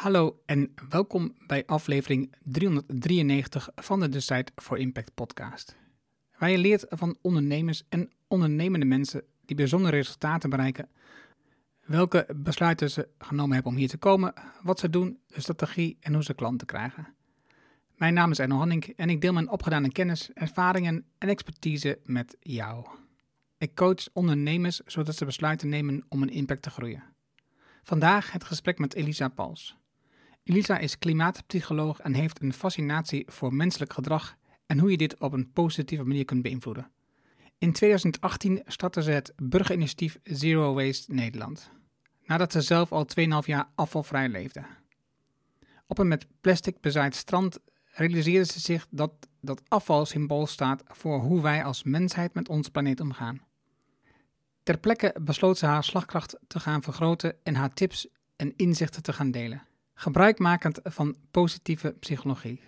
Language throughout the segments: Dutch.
Hallo en welkom bij aflevering 393 van de Decide for Impact podcast. Waar je leert van ondernemers en ondernemende mensen die bijzondere resultaten bereiken, welke besluiten ze genomen hebben om hier te komen, wat ze doen, de strategie en hoe ze klanten krijgen. Mijn naam is Erno Hanning en ik deel mijn opgedane kennis, ervaringen en expertise met jou. Ik coach ondernemers zodat ze besluiten nemen om een impact te groeien. Vandaag het gesprek met Elisa Pals. Elisa is klimaatpsycholoog en heeft een fascinatie voor menselijk gedrag en hoe je dit op een positieve manier kunt beïnvloeden. In 2018 startte ze het burgerinitiatief Zero Waste Nederland, nadat ze zelf al 2,5 jaar afvalvrij leefde. Op een met plastic bezaaid strand realiseerde ze zich dat dat afval symbool staat voor hoe wij als mensheid met ons planeet omgaan. Ter plekke besloot ze haar slagkracht te gaan vergroten en haar tips en inzichten te gaan delen, gebruikmakend van positieve psychologie.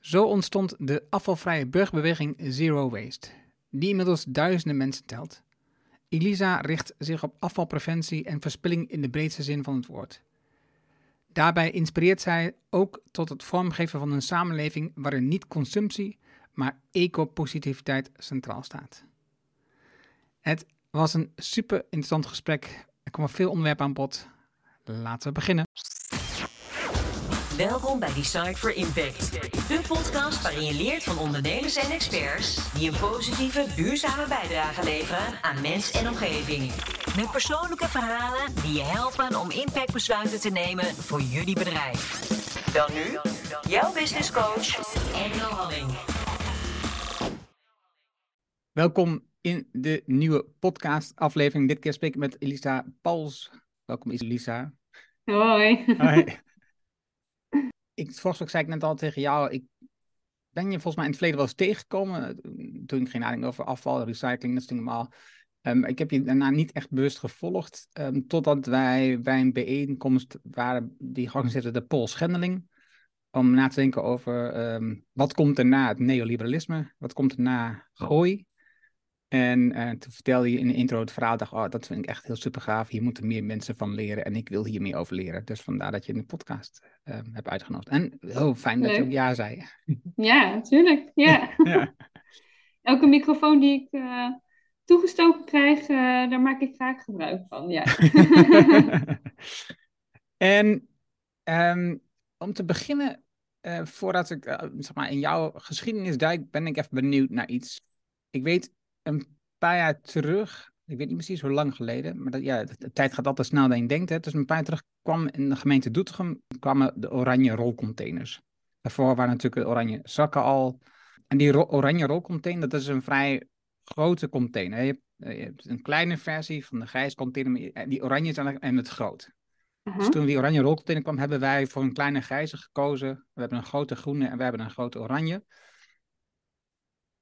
Zo ontstond de afvalvrije burgerbeweging Zero Waste, die inmiddels duizenden mensen telt. Elisa richt zich op afvalpreventie en verspilling in de breedste zin van het woord. Daarbij inspireert zij ook tot het vormgeven van een samenleving waarin niet consumptie, maar ecopositiviteit centraal staat. Het was een super interessant gesprek. Er komen veel onderwerpen aan bod. Laten we beginnen. Welkom bij Decide for Impact, de podcast waarin je leert van ondernemers en experts die een positieve, duurzame bijdrage leveren aan mens en omgeving. Met persoonlijke verhalen die je helpen om impactbesluiten te nemen voor jullie bedrijf. Dan nu, jouw business coach, Engel Halling. Welkom in de nieuwe podcast-aflevering. Dit keer spreek ik met Elisa Pals. Welkom Elisa. Hoi. Hoi. Ik, volgens zei ik net al tegen jou, ik ben je volgens mij in het verleden wel eens tegengekomen. Toen ik ging nadenken over afval, recycling, dat is normaal. Um, ik heb je daarna niet echt bewust gevolgd, um, totdat wij bij een bijeenkomst waren die georganiseerd werd, de Pool Schendeling. Om na te denken over um, wat komt er na het neoliberalisme, wat komt er na gooi. En uh, toen vertelde je in de intro het verhaal, dacht, oh, dat vind ik echt heel super gaaf. Hier moeten meer mensen van leren en ik wil hier meer over leren. Dus vandaar dat je in de podcast uh, hebt uitgenodigd. En heel fijn Leuk. dat je ook ja zei. Ja, natuurlijk. Ja. ja. Elke microfoon die ik uh, toegestoken krijg, daar maak ik graag gebruik van. Ja. en um, om te beginnen, voordat ik zeg maar in jouw geschiedenis duik, ben ik even benieuwd naar iets. Ik weet een paar jaar terug, ik weet niet precies hoe lang geleden, maar dat, ja, de, tijd gaat altijd snel dan je denkt. Hè. Dus een paar jaar terug kwam in de gemeente Doetinchem kwamen de oranje rolcontainers. Daarvoor waren natuurlijk de oranje zakken al. En die ro oranje rolcontainer, dat is een vrij grote container. Je hebt, je hebt, een kleine versie van de grijs container, die oranje is en het groot. Uh -huh. Dus toen die oranje rolcontainer kwam, hebben wij voor een kleine grijze gekozen. We hebben een grote groene en we hebben een grote oranje.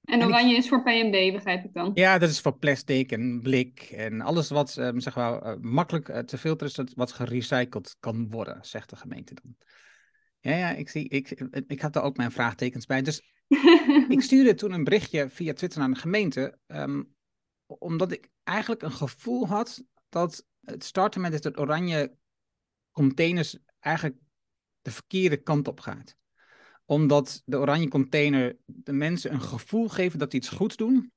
En oranje ik... is voor PMD, begrijp ik dan? Ja, dat is voor plastic en blik en alles wat um, zeg maar, uh, makkelijk uh, te filteren is, dat wat gerecycled kan worden, zegt de gemeente dan. Ja, ja, ik, zie, ik, ik had daar ook mijn vraagtekens bij. Dus ik stuurde toen een berichtje via Twitter naar de gemeente, um, omdat ik eigenlijk een gevoel had dat het starten met het oranje containers eigenlijk de verkeerde kant op gaat omdat de oranje container de mensen een gevoel geven dat die iets goeds doen.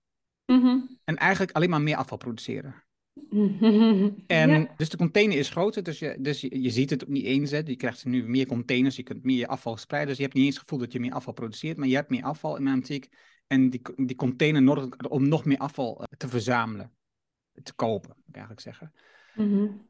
Mm -hmm. En eigenlijk alleen maar meer afval produceren. En ja. dus de container is groter, dus je, dus je, je ziet het ook niet eens. Hè. Je krijgt nu meer containers, je kunt meer afval spreiden. Dus je hebt niet eens het gevoel dat je meer afval produceert, maar je hebt meer afval in mijn antiek. En die, die container nodig om nog meer afval te verzamelen, te kopen, moet ik eigenlijk zeggen. Mm -hmm.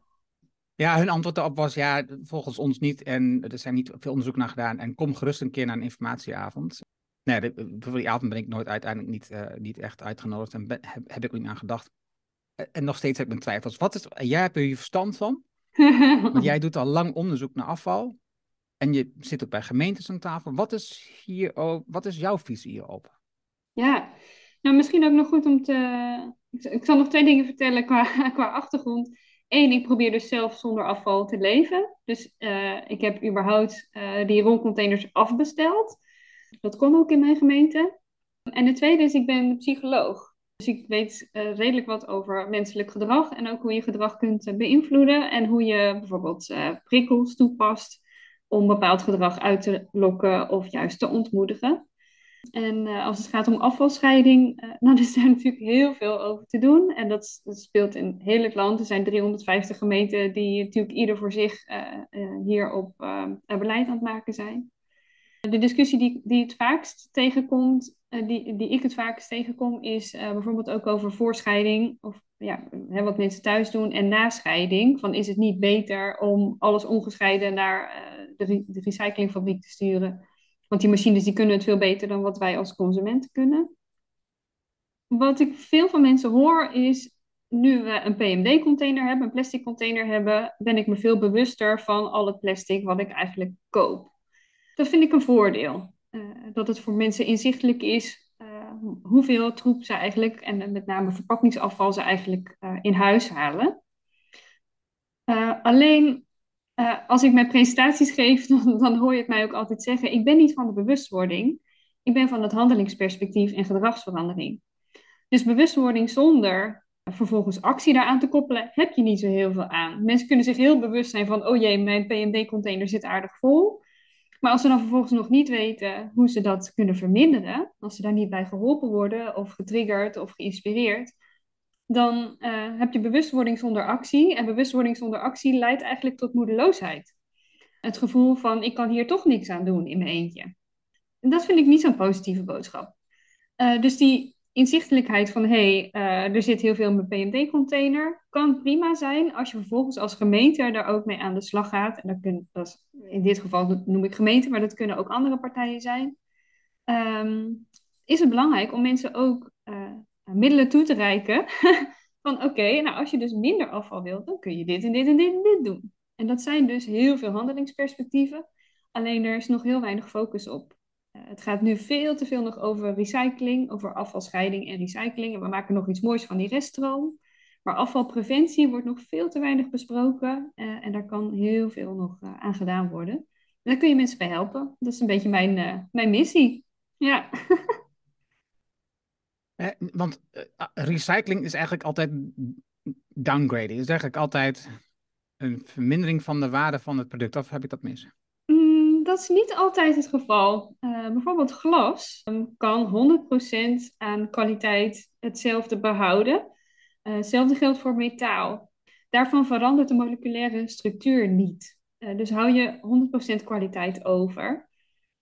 Ja, hun antwoord daarop was ja, volgens ons niet. En er zijn niet veel onderzoek naar gedaan. En kom gerust een keer naar een informatieavond. Nee, de, voor die avond ben ik nooit uiteindelijk niet, uh, niet echt uitgenodigd. En ben, heb, heb, ik ook niet aan gedacht. En nog steeds heb ik mijn twijfels. Wat is, jij hebt er je verstand van. Want jij doet al lang onderzoek naar afval. En je zit ook bij gemeentes aan tafel. Wat is, hier, wat is jouw visie hierop? Ja, nou misschien ook nog goed om te... Ik, ik zal nog twee dingen vertellen qua, qua achtergrond. Eén, ik probeer dus zelf zonder afval te leven. Dus uh, ik heb überhaupt uh, die rolcontainers afbesteld. Dat kon ook in mijn gemeente. En de tweede is, ik ben psycholoog. Dus ik weet uh, redelijk wat over menselijk gedrag en ook hoe je gedrag kunt beïnvloeden. En hoe je bijvoorbeeld prikkels toepast om bepaald gedrag uit te lokken of juist te ontmoedigen. En uh, als het gaat om afvalscheiding, uh, dan is daar natuurlijk heel veel over te doen. En dat, speelt in heel het land. Er zijn 350 gemeenten die natuurlijk ieder voor zich uh, hierop beleid aan het maken zijn. De discussie die, die het vaakst tegenkomt, die, die ik het vaakst tegenkom, is bijvoorbeeld ook over voorscheiding. Of ja, hè, wat mensen thuis doen en nascheiding. Van is het niet beter om alles ongescheiden naar de, de recyclingfabriek te sturen? Want die machines die kunnen het veel beter dan wat wij als consumenten kunnen. Wat ik veel van mensen hoor is, nu we een PMD-container hebben, een plastic container hebben, ben ik me veel bewuster van al het plastic wat ik eigenlijk koop. Dat vind ik een voordeel. Uh, dat het voor mensen inzichtelijk is uh, hoeveel troep ze eigenlijk, en met name verpakkingsafval, ze eigenlijk uh, in huis halen. alleen uh, als ik mijn presentaties geef, dan, dan, hoor je het mij ook altijd zeggen: ik ben niet van de bewustwording, ik ben van het handelingsperspectief en gedragsverandering. Dus bewustwording zonder vervolgens actie daaraan te koppelen, heb je niet zo heel veel aan. Mensen kunnen zich heel bewust zijn van: oh jee, mijn PMD-container zit aardig vol. Maar als ze dan vervolgens nog niet weten hoe ze dat kunnen verminderen, als ze daar niet bij geholpen worden of getriggerd of geïnspireerd, dan uh, heb je bewustwording zonder actie. En bewustwording zonder actie leidt eigenlijk tot moedeloosheid. Het gevoel van ik kan hier toch niks aan doen in mijn eentje. En dat vind ik niet zo'n positieve boodschap. Uh, dus die inzichtelijkheid van hé, hey, uh, er zit heel veel in mijn PMD-container, kan prima zijn als je vervolgens als gemeente daar ook mee aan de slag gaat. En dat, kun, in dit geval noem ik gemeente, maar dat kunnen ook andere partijen zijn. Um, is het belangrijk om mensen ook middelen toe te reiken. van oké, nou als je dus minder afval wilt, dan kun je dit en dit en dit en dit doen. En dat zijn dus heel veel handelingsperspectieven. Alleen er is nog heel weinig focus op. Uh, het gaat nu veel te veel nog over recycling, over afvalscheiding en recycling. En we maken nog iets moois van die reststroom. Maar afvalpreventie wordt nog veel te weinig besproken. Uh, en daar kan heel veel nog uh, aan gedaan worden. En daar kun je mensen bij helpen. Dat is een beetje mijn, mijn missie. Ja. want uh, recycling is eigenlijk altijd downgrading. Is eigenlijk altijd een vermindering van de waarde van het product. Of heb ik dat mis? Mm, dat is niet altijd het geval. Uh, bijvoorbeeld glas um, kan 100% aan kwaliteit hetzelfde behouden. Uh, hetzelfde geldt voor metaal. Daarvan verandert de moleculaire structuur niet. dus hou je 100% kwaliteit over.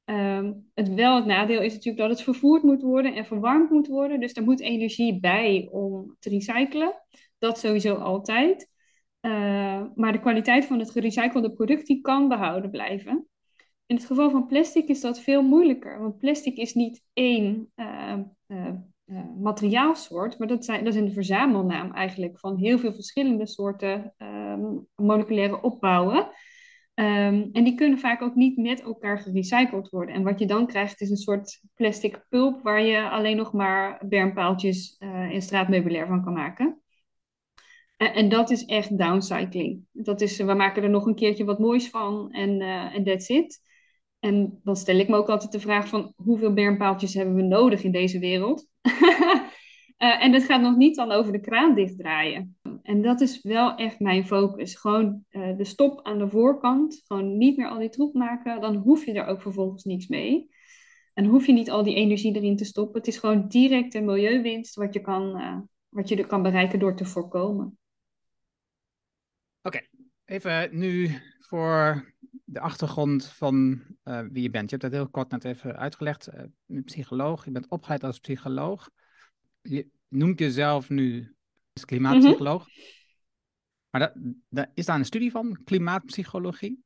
Um, het wel het nadeel is natuurlijk dat het vervoerd moet worden en verwarmd moet worden. Dus er moet energie bij om te recyclen. Dat sowieso altijd. Uh, maar de kwaliteit van het gerecyclede product die kan behouden blijven. In het geval van plastic is dat veel moeilijker. Want plastic is niet één uh, materiaalsoort, maar dat, zijn, dat is een verzamelnaam eigenlijk van heel veel verschillende soorten ehm, moleculaire opbouwen. Um, en die kunnen vaak ook niet met elkaar gerecycled worden. En wat je dan krijgt is een soort plastic pulp waar je alleen nog maar bermpaaltjes uh, en straatmeubilair van kan maken. En, en, dat is echt downcycling. Dat is, we maken er nog een keertje wat moois van en uh, that's it. En dan stel ik me ook altijd de vraag van hoeveel bermpaaltjes hebben we nodig in deze wereld? uh, en dat gaat nog niet dan over de kraan dichtdraaien. En dat is wel echt mijn focus. Gewoon uh, de stop aan de voorkant. Gewoon niet meer al die troep maken. Dan hoef je er ook vervolgens niks mee. En hoef je niet al die energie erin te stoppen. Het is gewoon direct een milieuwinst wat je, kan, uh, wat je er kan bereiken door te voorkomen. Oké, even nu voor de achtergrond van uh, wie je bent. Je hebt dat heel kort net even uitgelegd. Psycholoog, je bent opgeleid als psycholoog. Je noemt jezelf nu is klimaatpsycholoog. Mm -hmm. Maar dat, is daar een studie van, klimaatpsychologie?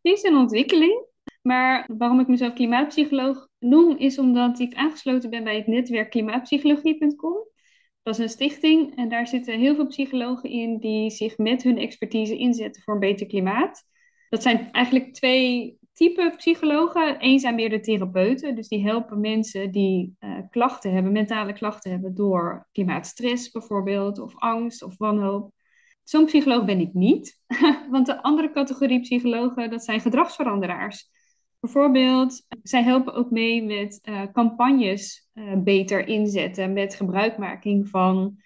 Die is in ontwikkeling. Maar waarom ik mezelf klimaatpsycholoog noem, is omdat ik aangesloten ben bij het netwerk klimaatpsychologie.com. Dat is een stichting en daar zitten heel veel psychologen in die zich met hun expertise inzetten voor een beter klimaat. Dat zijn eigenlijk twee type psychologen. Eén zijn meer de therapeuten, dus die helpen mensen die uh, klachten hebben, mentale klachten hebben door klimaatstress bijvoorbeeld, of angst of wanhoop. Zo'n psycholoog ben ik niet, want de andere categorie psychologen, dat zijn gedragsveranderaars. Bijvoorbeeld, zij helpen ook mee met uh, campagnes uh, beter inzetten, met gebruikmaking van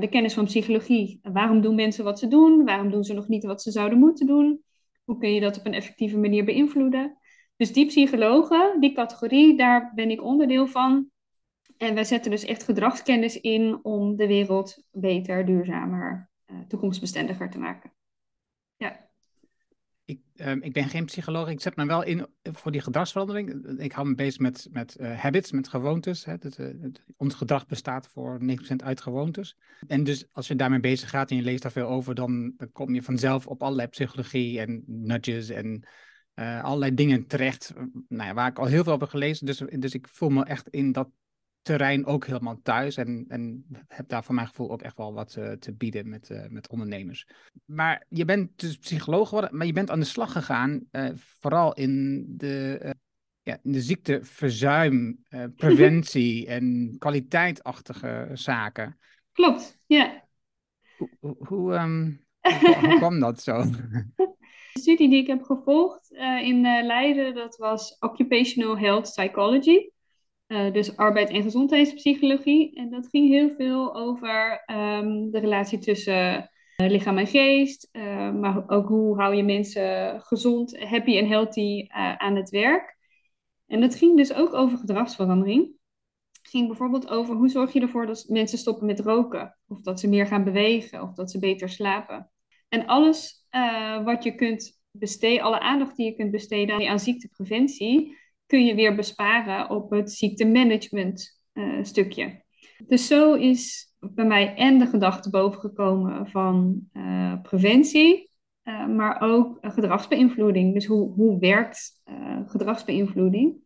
de kennis van psychologie. Waarom doen mensen wat ze doen? Waarom doen ze nog niet wat ze zouden moeten doen? Hoe kun je dat op een effectieve manier beïnvloeden? Dus die psychologen, die categorie, daar ben ik onderdeel van. En wij zetten dus echt gedragskennis in om de wereld beter, duurzamer, uh, toekomstbestendiger te maken. Ik, uh, ik, ben geen psycholoog, ik zet me wel in voor die gedragsverandering. Ik hou me bezig met, met uh, habits, met gewoontes. Hè. Dat, uh, ons gedrag bestaat voor 90% uit gewoontes. En dus als je daarmee bezig gaat en je leest daar veel over, dan, dan kom je vanzelf op allerlei psychologie en nudges en allerlei dingen terecht. Nou ja, waar ik al heel veel heb gelezen. Dus, dus ik voel me echt in dat terrein ook helemaal thuis. En, en heb daar voor mijn gevoel ook echt wel wat uh, te bieden met, uh, met ondernemers. Maar je bent dus psycholoog geworden, maar je bent aan de slag gegaan, uh, vooral in de, ja, in de ziekteverzuim, preventie en kwaliteitachtige zaken. Klopt, ja. Hoe, hoe, um, hoe, hoe kwam dat zo? De studie die ik heb gevolgd in Leiden, dat was Occupational Health Psychology. Uh, dus arbeid- en gezondheidspsychologie. En dat ging heel veel over um, de relatie tussen uh, lichaam en geest. Uh, maar ook hoe hou je mensen gezond, happy en healthy aan het werk. En dat ging dus ook over gedragsverandering. Het ging bijvoorbeeld over hoe zorg je ervoor dat mensen stoppen met roken. Of dat ze meer gaan bewegen. Of dat ze beter slapen. En alles wat je kunt besteden, alle aandacht die je kunt besteden aan ziektepreventie kun je weer besparen op het ziektemanagement uh, stukje. Dus zo is bij mij en de gedachte bovengekomen van uh, preventie, uh, maar ook gedragsbeïnvloeding. Dus hoe, hoe werkt gedragsbeïnvloeding?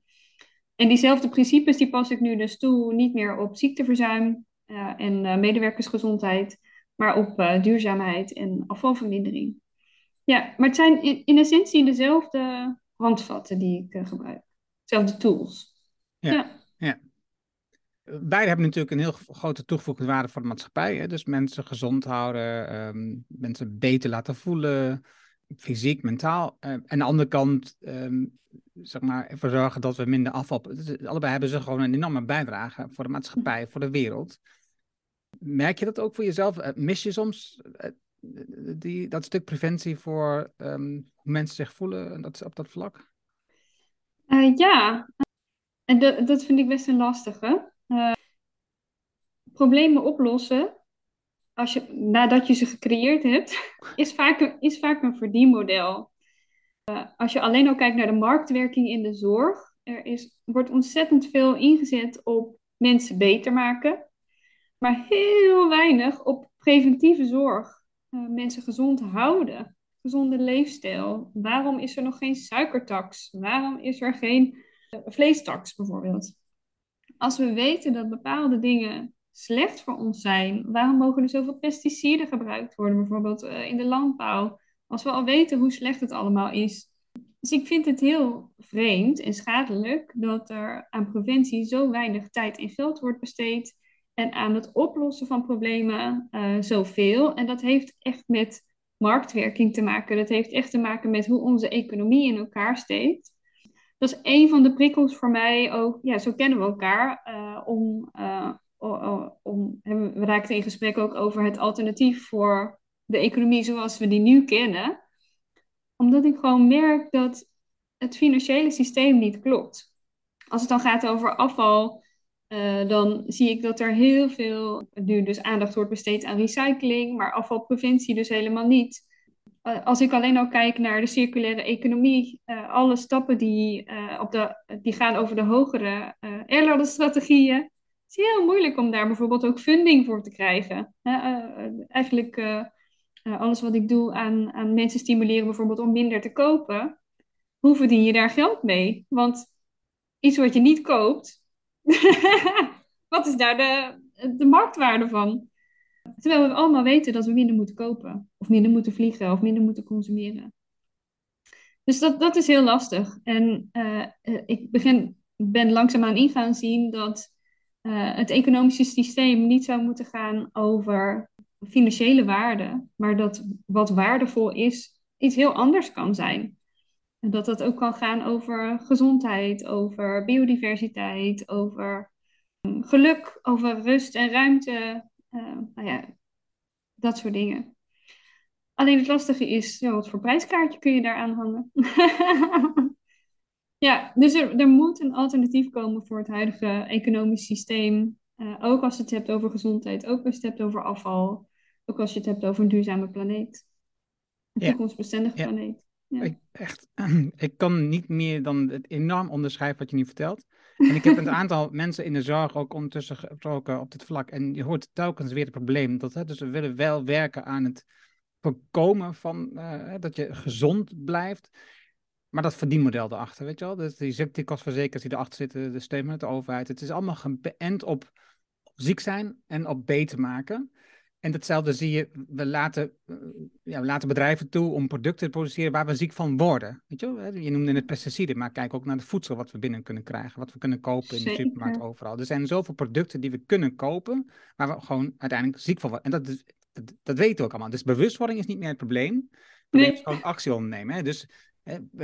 En diezelfde principes die pas ik nu dus toe, niet meer op ziekteverzuim en medewerkersgezondheid, maar op duurzaamheid en afvalvermindering. Ja, maar het zijn in, in essentie dezelfde handvatten die ik gebruik dezelfde tools. Ja, ja. ja. Beide hebben natuurlijk een heel grote toegevoegde waarde voor de maatschappij. Hè? Dus mensen gezond houden, um, mensen beter laten voelen, fysiek, mentaal. Uh, aan de andere kant, um, zeg maar, ervoor zorgen dat we minder afval. Allebei hebben ze gewoon een enorme bijdrage voor de maatschappij, voor de wereld. Merk je dat ook voor jezelf? Uh, mis je soms uh, die, dat stuk preventie voor um, hoe mensen zich voelen dat, op dat vlak? Uh, ja, en dat, vind ik best een lastige. Uh, problemen oplossen, als je, nadat je ze gecreëerd hebt, is vaak een, is vaak een verdienmodel. Uh, als je alleen al kijkt naar de marktwerking in de zorg, er is, wordt ontzettend veel ingezet op mensen beter maken, maar heel weinig op preventieve zorg. mensen gezond houden gezonde leefstijl? Waarom is er nog geen suikertax? Waarom is er geen uh, vleestax bijvoorbeeld? Als we weten dat bepaalde dingen slecht voor ons zijn, waarom mogen er zoveel pesticiden gebruikt worden, bijvoorbeeld uh, in de landbouw? Als we al weten hoe slecht het allemaal is. Dus ik vind het heel vreemd en schadelijk dat er aan preventie zo weinig tijd en geld wordt besteed en aan het oplossen van problemen uh, zoveel. En dat heeft echt met marktwerking te maken. Dat heeft echt te maken met hoe onze economie in elkaar steekt. Dat is een van de prikkels voor mij ook. Ja, zo kennen we elkaar. Uh, om, uh, om, we raakten in gesprek ook over het alternatief voor de economie zoals we die nu kennen. Omdat ik gewoon merk dat het financiële systeem niet klopt. Als het dan gaat over afval, uh, dan zie ik dat er heel veel, nu dus aandacht wordt besteed aan recycling, maar afvalpreventie dus helemaal niet. Uh, als ik alleen al kijk naar de circulaire economie, uh, alle stappen die, op de, die gaan over de hogere airladenstrategieën, het is heel moeilijk om daar bijvoorbeeld ook funding voor te krijgen. eigenlijk alles wat ik doe aan, aan mensen stimuleren bijvoorbeeld om minder te kopen, hoe verdien je daar geld mee? Want iets wat je niet koopt, Wat is daar de, de marktwaarde van? Terwijl we allemaal weten dat we minder moeten kopen, of minder moeten vliegen, of minder moeten consumeren. Dus dat, dat is heel lastig. En uh, ik begin, ben langzaamaan in gaan zien dat uh, het economische systeem niet zou moeten gaan over financiële waarde, maar dat wat waardevol is, iets heel anders kan zijn. En dat dat ook kan gaan over gezondheid, over biodiversiteit, over um, geluk, over rust en ruimte. Uh, nou ja, dat soort dingen. Alleen het lastige is, ja, wat voor prijskaartje kun je daar aan hangen? ja, dus er, er moet een alternatief komen voor het huidige economisch systeem. Uh, ook als je het hebt over gezondheid, ook als je het hebt over afval, ook als je het hebt over een duurzame planeet. Een ja. toekomstbestendige ja. planeet. Ja. Ik, echt, ik kan niet meer dan het enorm onderschrijven wat je nu vertelt. En ik heb een aantal mensen in de zorg ook ondertussen gesproken op dit vlak. En je hoort telkens weer het probleem. Dat, hè, dus we willen wel werken aan het voorkomen van uh, dat je gezond blijft. Maar dat verdienmodel erachter, weet je wel? Dus die ziektekostverzekers die erachter zitten, de steun met de overheid. Het is allemaal geënt op ziek zijn en op beter maken. En datzelfde zie je, we laten, eh, ja, we laten bedrijven toe om producten te produceren waar we ziek van worden. Weet je, wel? je noemde het pesticiden, maar kijk ook naar het voedsel wat we binnen kunnen krijgen, wat we kunnen kopen in de supermarkt overal. Er zijn zoveel producten die we kunnen kopen, waar we gewoon uiteindelijk ziek van worden. En dat, is, dat, dat weten we ook allemaal. Dus bewustwording is niet meer het probleem. Probleem is gewoon actie ondernemen. Hè? Dus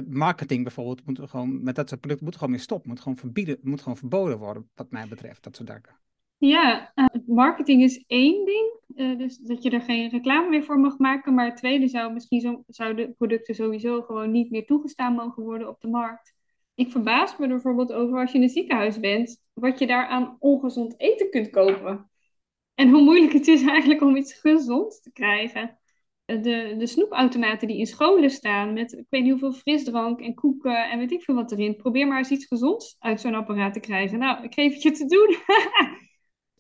marketing bijvoorbeeld, moet gewoon, met dat soort producten moet gewoon meer stoppen. Moet gewoon verbieden, moet gewoon verboden worden, wat mij betreft, dat soort zaken. Ja, uh, marketing is één ding. Uh, dus dat je er geen reclame meer voor mag maken. Maar het tweede zou misschien zo, zouden producten sowieso gewoon niet meer toegestaan mogen worden op de markt. Ik verbaas me er bijvoorbeeld over als je in een ziekenhuis bent, wat je daar aan ongezond eten kunt kopen. En hoe moeilijk het is eigenlijk om iets gezonds te krijgen. Eh, de, de snoepautomaten die in scholen staan met ik weet niet hoeveel frisdrank en koeken en weet ik veel wat erin. Probeer maar eens iets gezonds uit zo'n apparaat te krijgen. Nou, ik geef het je te doen.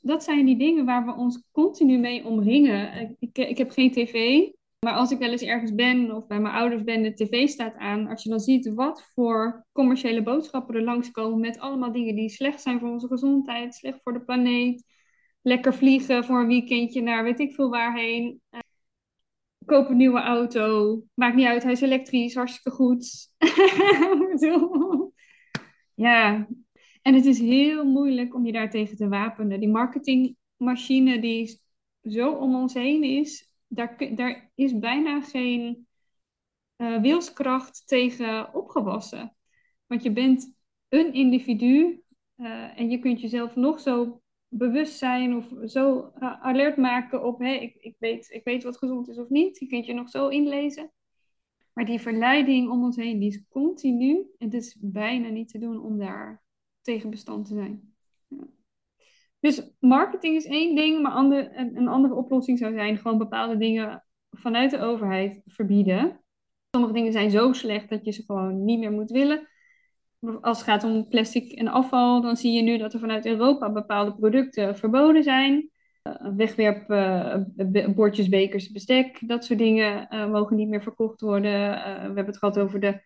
dat zijn die dingen waar we ons continu mee omringen. Ik, ik, heb geen tv, maar als ik wel eens ergens ben of bij mijn ouders ben, de tv staat aan. Als je dan ziet wat voor commerciële boodschappen er langskomen met allemaal dingen die slecht zijn voor onze gezondheid, slecht voor de planeet. Lekker vliegen voor een weekendje naar weet ik veel waarheen. Uh, koop een nieuwe auto. Maakt niet uit, hij is elektrisch, hartstikke goed. ja, en het is heel moeilijk om je daartegen te wapenen. Die marketingmachine die zo om ons heen is, daar, daar is bijna geen uh, wilskracht tegen opgewassen. Want je bent een individu uh, en je kunt jezelf nog zo bewust zijn of zo uh, alert maken op hey, ik, ik, weet, ik weet wat gezond is of niet. Je kunt je nog zo inlezen. Maar die verleiding om ons heen, die is continu. En het is bijna niet te doen om daar tegen bestand te zijn. Dus marketing is één ding, maar ander, een andere oplossing zou zijn gewoon bepaalde dingen vanuit de overheid verbieden. Sommige dingen zijn zo slecht dat je ze gewoon niet meer moet willen. Als het gaat om plastic en afval, dan zie je nu dat er vanuit Europa bepaalde producten verboden zijn. Uh, wegwerp, uh, bordjes, bekers, bestek, dat soort dingen uh, mogen niet meer verkocht worden. we hebben het gehad over de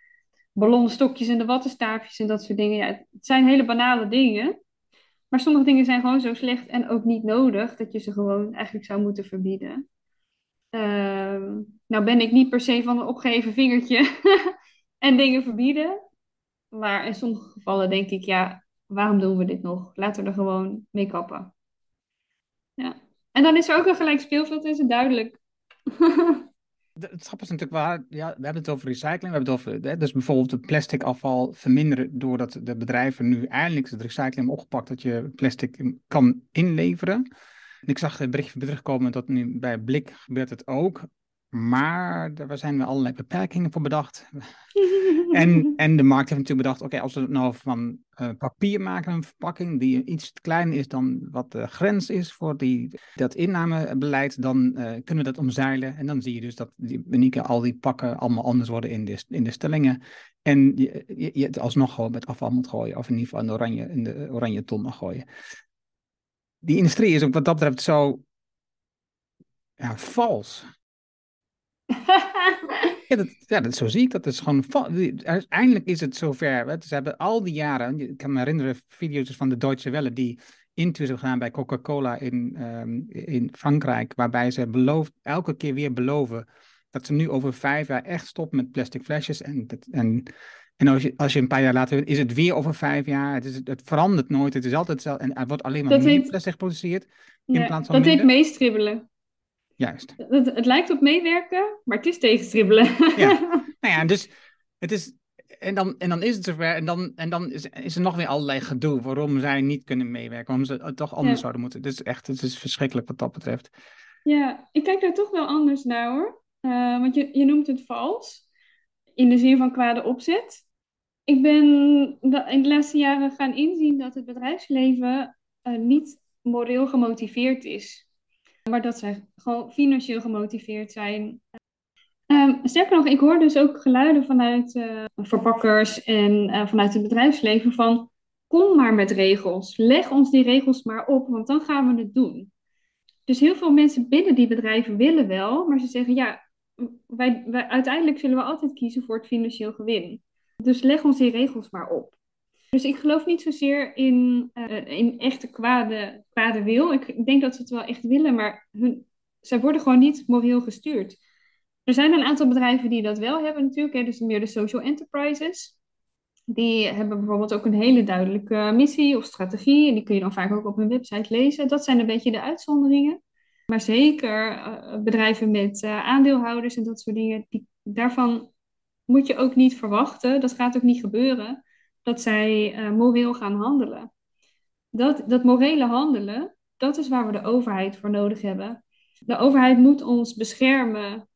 ballonstokjes en de wattenstaafjes en dat soort dingen. Ja, het zijn hele banale dingen. Maar sommige dingen zijn gewoon zo slecht en ook niet nodig dat je ze gewoon eigenlijk zou moeten verbieden. Uh, nou ben ik niet per se van een opgeven vingertje en dingen verbieden. Maar in sommige gevallen denk ik, ja, waarom doen we dit nog? Laten we er gewoon mee kappen. Ja. En dan is er ook een gelijk speelveld, is het duidelijk. Het grappige is natuurlijk waar, ja, we hebben het over recycling, we hebben het over, hè, dus bijvoorbeeld het plastic afval verminderen doordat de bedrijven nu eindelijk het recycling hebben opgepakt dat je plastic kan inleveren. ik zag een berichtje terugkomen dat nu bij Blik gebeurt het ook. Maar daar zijn er allerlei beperkingen voor bedacht. en, en de markt heeft natuurlijk bedacht, oké, als we het nou van uh, papier maken, een verpakking die iets kleiner is dan wat de grens is voor die, dat innamebeleid, dan uh, kunnen we dat omzeilen. En dan zie je dus dat die unieke, al die pakken allemaal anders worden in de, in de stellingen. En je, je, je het alsnog gewoon met afval moet gooien, of in ieder geval in de oranje, in de oranje ton mag gooien. Die industrie is ook wat dat betreft zo ja, vals. ja, dat, ja dat, zo zie ik dat. Het is gewoon, eindelijk is het zover. Ze hebben al die jaren, ik kan me herinneren, video's van de Deutsche Welle die interviews hebben gedaan bij Coca-Cola in, um, in Frankrijk, waarbij ze beloofd, elke keer weer beloven dat ze nu over vijf jaar echt stoppen met plastic flesjes. En, en, en als, je, als je een paar jaar later is het weer over vijf jaar. Het, is, het verandert nooit. Het is altijd hetzelfde. En er wordt alleen maar meer plastic geproduceerd. In ja, plaats van dat heet meestribbelen. Juist. Het, het, lijkt op meewerken, maar het is tegenstribbelen. Ja, nou ja, dus het is. En dan, en dan is het zover. En dan, en dan is, is er nog weer allerlei gedoe waarom zij niet kunnen meewerken. Waarom ze het toch anders zouden moeten. Dus echt, het is verschrikkelijk wat dat betreft. Ja, ik kijk daar toch wel anders naar hoor. Uh, want je, je noemt het vals, in de zin van kwade opzet. Ik ben in de laatste jaren gaan inzien dat het bedrijfsleven uh, niet moreel gemotiveerd is. Maar dat zij gewoon financieel gemotiveerd zijn. Um, sterker nog, ik hoor dus ook geluiden vanuit uh, verpakkers en uh, vanuit het bedrijfsleven van kom maar met regels. Leg ons die regels maar op, want dan gaan we het doen. Dus heel veel mensen binnen die bedrijven willen wel, maar ze zeggen ja, wij, wij, uiteindelijk zullen we altijd kiezen voor het financieel gewin. Dus leg ons die regels maar op. Dus ik geloof niet zozeer in, uh, in echte kwade, kwade wil. Ik denk dat ze het wel echt willen, maar hun, zij worden gewoon niet moreel gestuurd. Er zijn een aantal bedrijven die dat wel hebben natuurlijk, hè, dus meer de social enterprises. Die hebben bijvoorbeeld ook een hele duidelijke missie of strategie. En die kun je dan vaak ook op hun website lezen. Dat zijn een beetje de uitzonderingen. Maar zeker uh, bedrijven met uh, aandeelhouders en dat soort dingen, die, daarvan moet je ook niet verwachten, dat gaat ook niet gebeuren, dat zij uh, moreel gaan handelen. Dat, dat morele handelen, dat is waar we de overheid voor nodig hebben. De overheid moet ons beschermen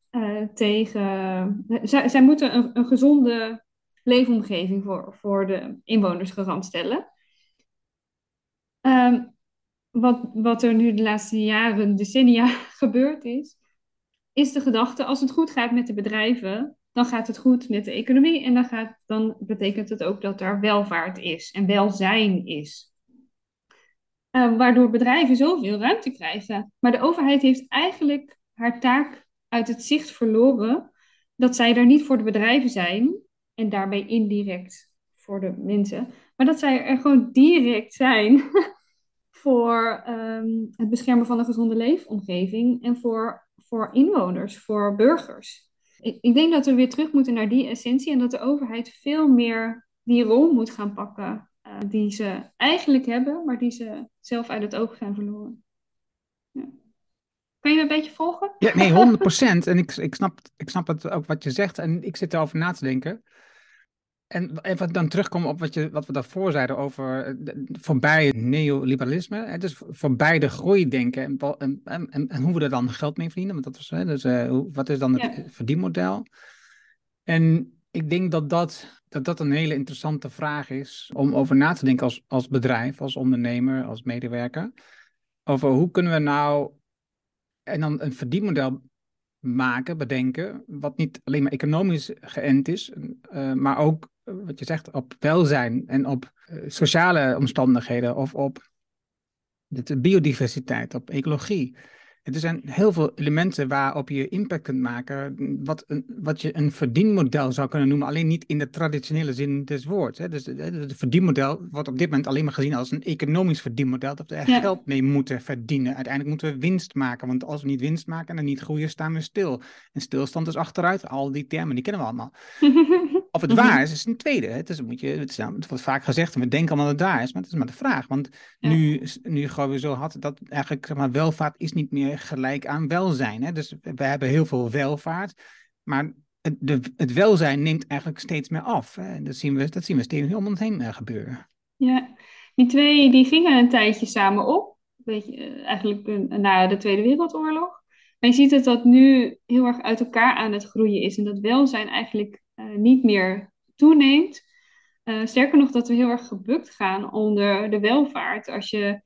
tegen. Zij, zij moeten een, gezonde leefomgeving voor, voor de inwoners garant stellen. Um, wat, wat er nu de laatste jaren, decennia gebeurd is, is de gedachte: als het goed gaat met de bedrijven, dan gaat het goed met de economie en dan, gaat, dan betekent het ook dat er welvaart is en welzijn is. Uh, waardoor bedrijven zoveel ruimte krijgen. Maar de overheid heeft eigenlijk haar taak uit het zicht verloren dat zij er niet voor de bedrijven zijn en daarbij indirect voor de mensen, maar dat zij er gewoon direct zijn voor ehm, het beschermen van een gezonde leefomgeving en voor, voor inwoners, voor burgers. Ik, ik denk dat we weer terug moeten naar die essentie en dat de overheid veel meer die rol moet gaan pakken uh, die ze eigenlijk hebben, maar die ze zelf uit het oog zijn verloren. Ja. Kan je me een beetje volgen? Ja, nee, 100%. en ik, ik, snap, ik snap het ook wat je zegt en ik zit erover na te denken. En even dan terugkomen op wat, je, wat we daarvoor zeiden over eh, voorbij het neoliberalisme. Hè, dus voorbij de groeidenken en, en, en, en, hoe we er dan geld mee verdienen. Want dat was, hè, dus, uh, hoe, wat is dan het ja. verdienmodel? En ik denk dat dat, dat dat een hele interessante vraag is om over na te denken als, als bedrijf, als ondernemer, als medewerker. Over hoe kunnen we nou en dan een verdienmodel maken, bedenken, wat niet alleen maar economisch geënt is, uh, maar ook wat je zegt, op welzijn en op uh, sociale omstandigheden of op de biodiversiteit, op ecologie. Er zijn heel veel elementen waarop je impact kunt maken, wat, een, wat je een verdienmodel zou kunnen noemen, alleen niet in de traditionele zin des woords. Hè. Dus het verdienmodel wordt op dit moment alleen maar gezien als een economisch verdienmodel, dat we er ja. geld mee moeten verdienen. Uiteindelijk moeten we winst maken, want als we niet winst maken en niet groeien, staan we stil. En stilstand is achteruit, al die termen, die kennen we allemaal. of het waar is, is een tweede. Hè. Dus moet je, het, het, wordt vaak gezegd en we denken allemaal dat het daar is, maar het is maar de vraag. Want ja. nu, nu gooien we zo hard dat eigenlijk zeg maar, welvaart is niet meer gelijk aan welzijn. Hè? Dus we hebben heel veel welvaart, maar het, de, het welzijn neemt eigenlijk steeds meer af. Hè? Dat, zien we, dat zien we steeds om ons heen uh, gebeuren. Ja, die twee die gingen een tijdje samen op. Beetje, uh, eigenlijk uh, na de Tweede Wereldoorlog. Maar je ziet dat dat nu heel erg uit elkaar aan het groeien is. En dat welzijn eigenlijk niet meer toeneemt. sterker nog, dat we heel erg gebukt gaan onder de welvaart. Als je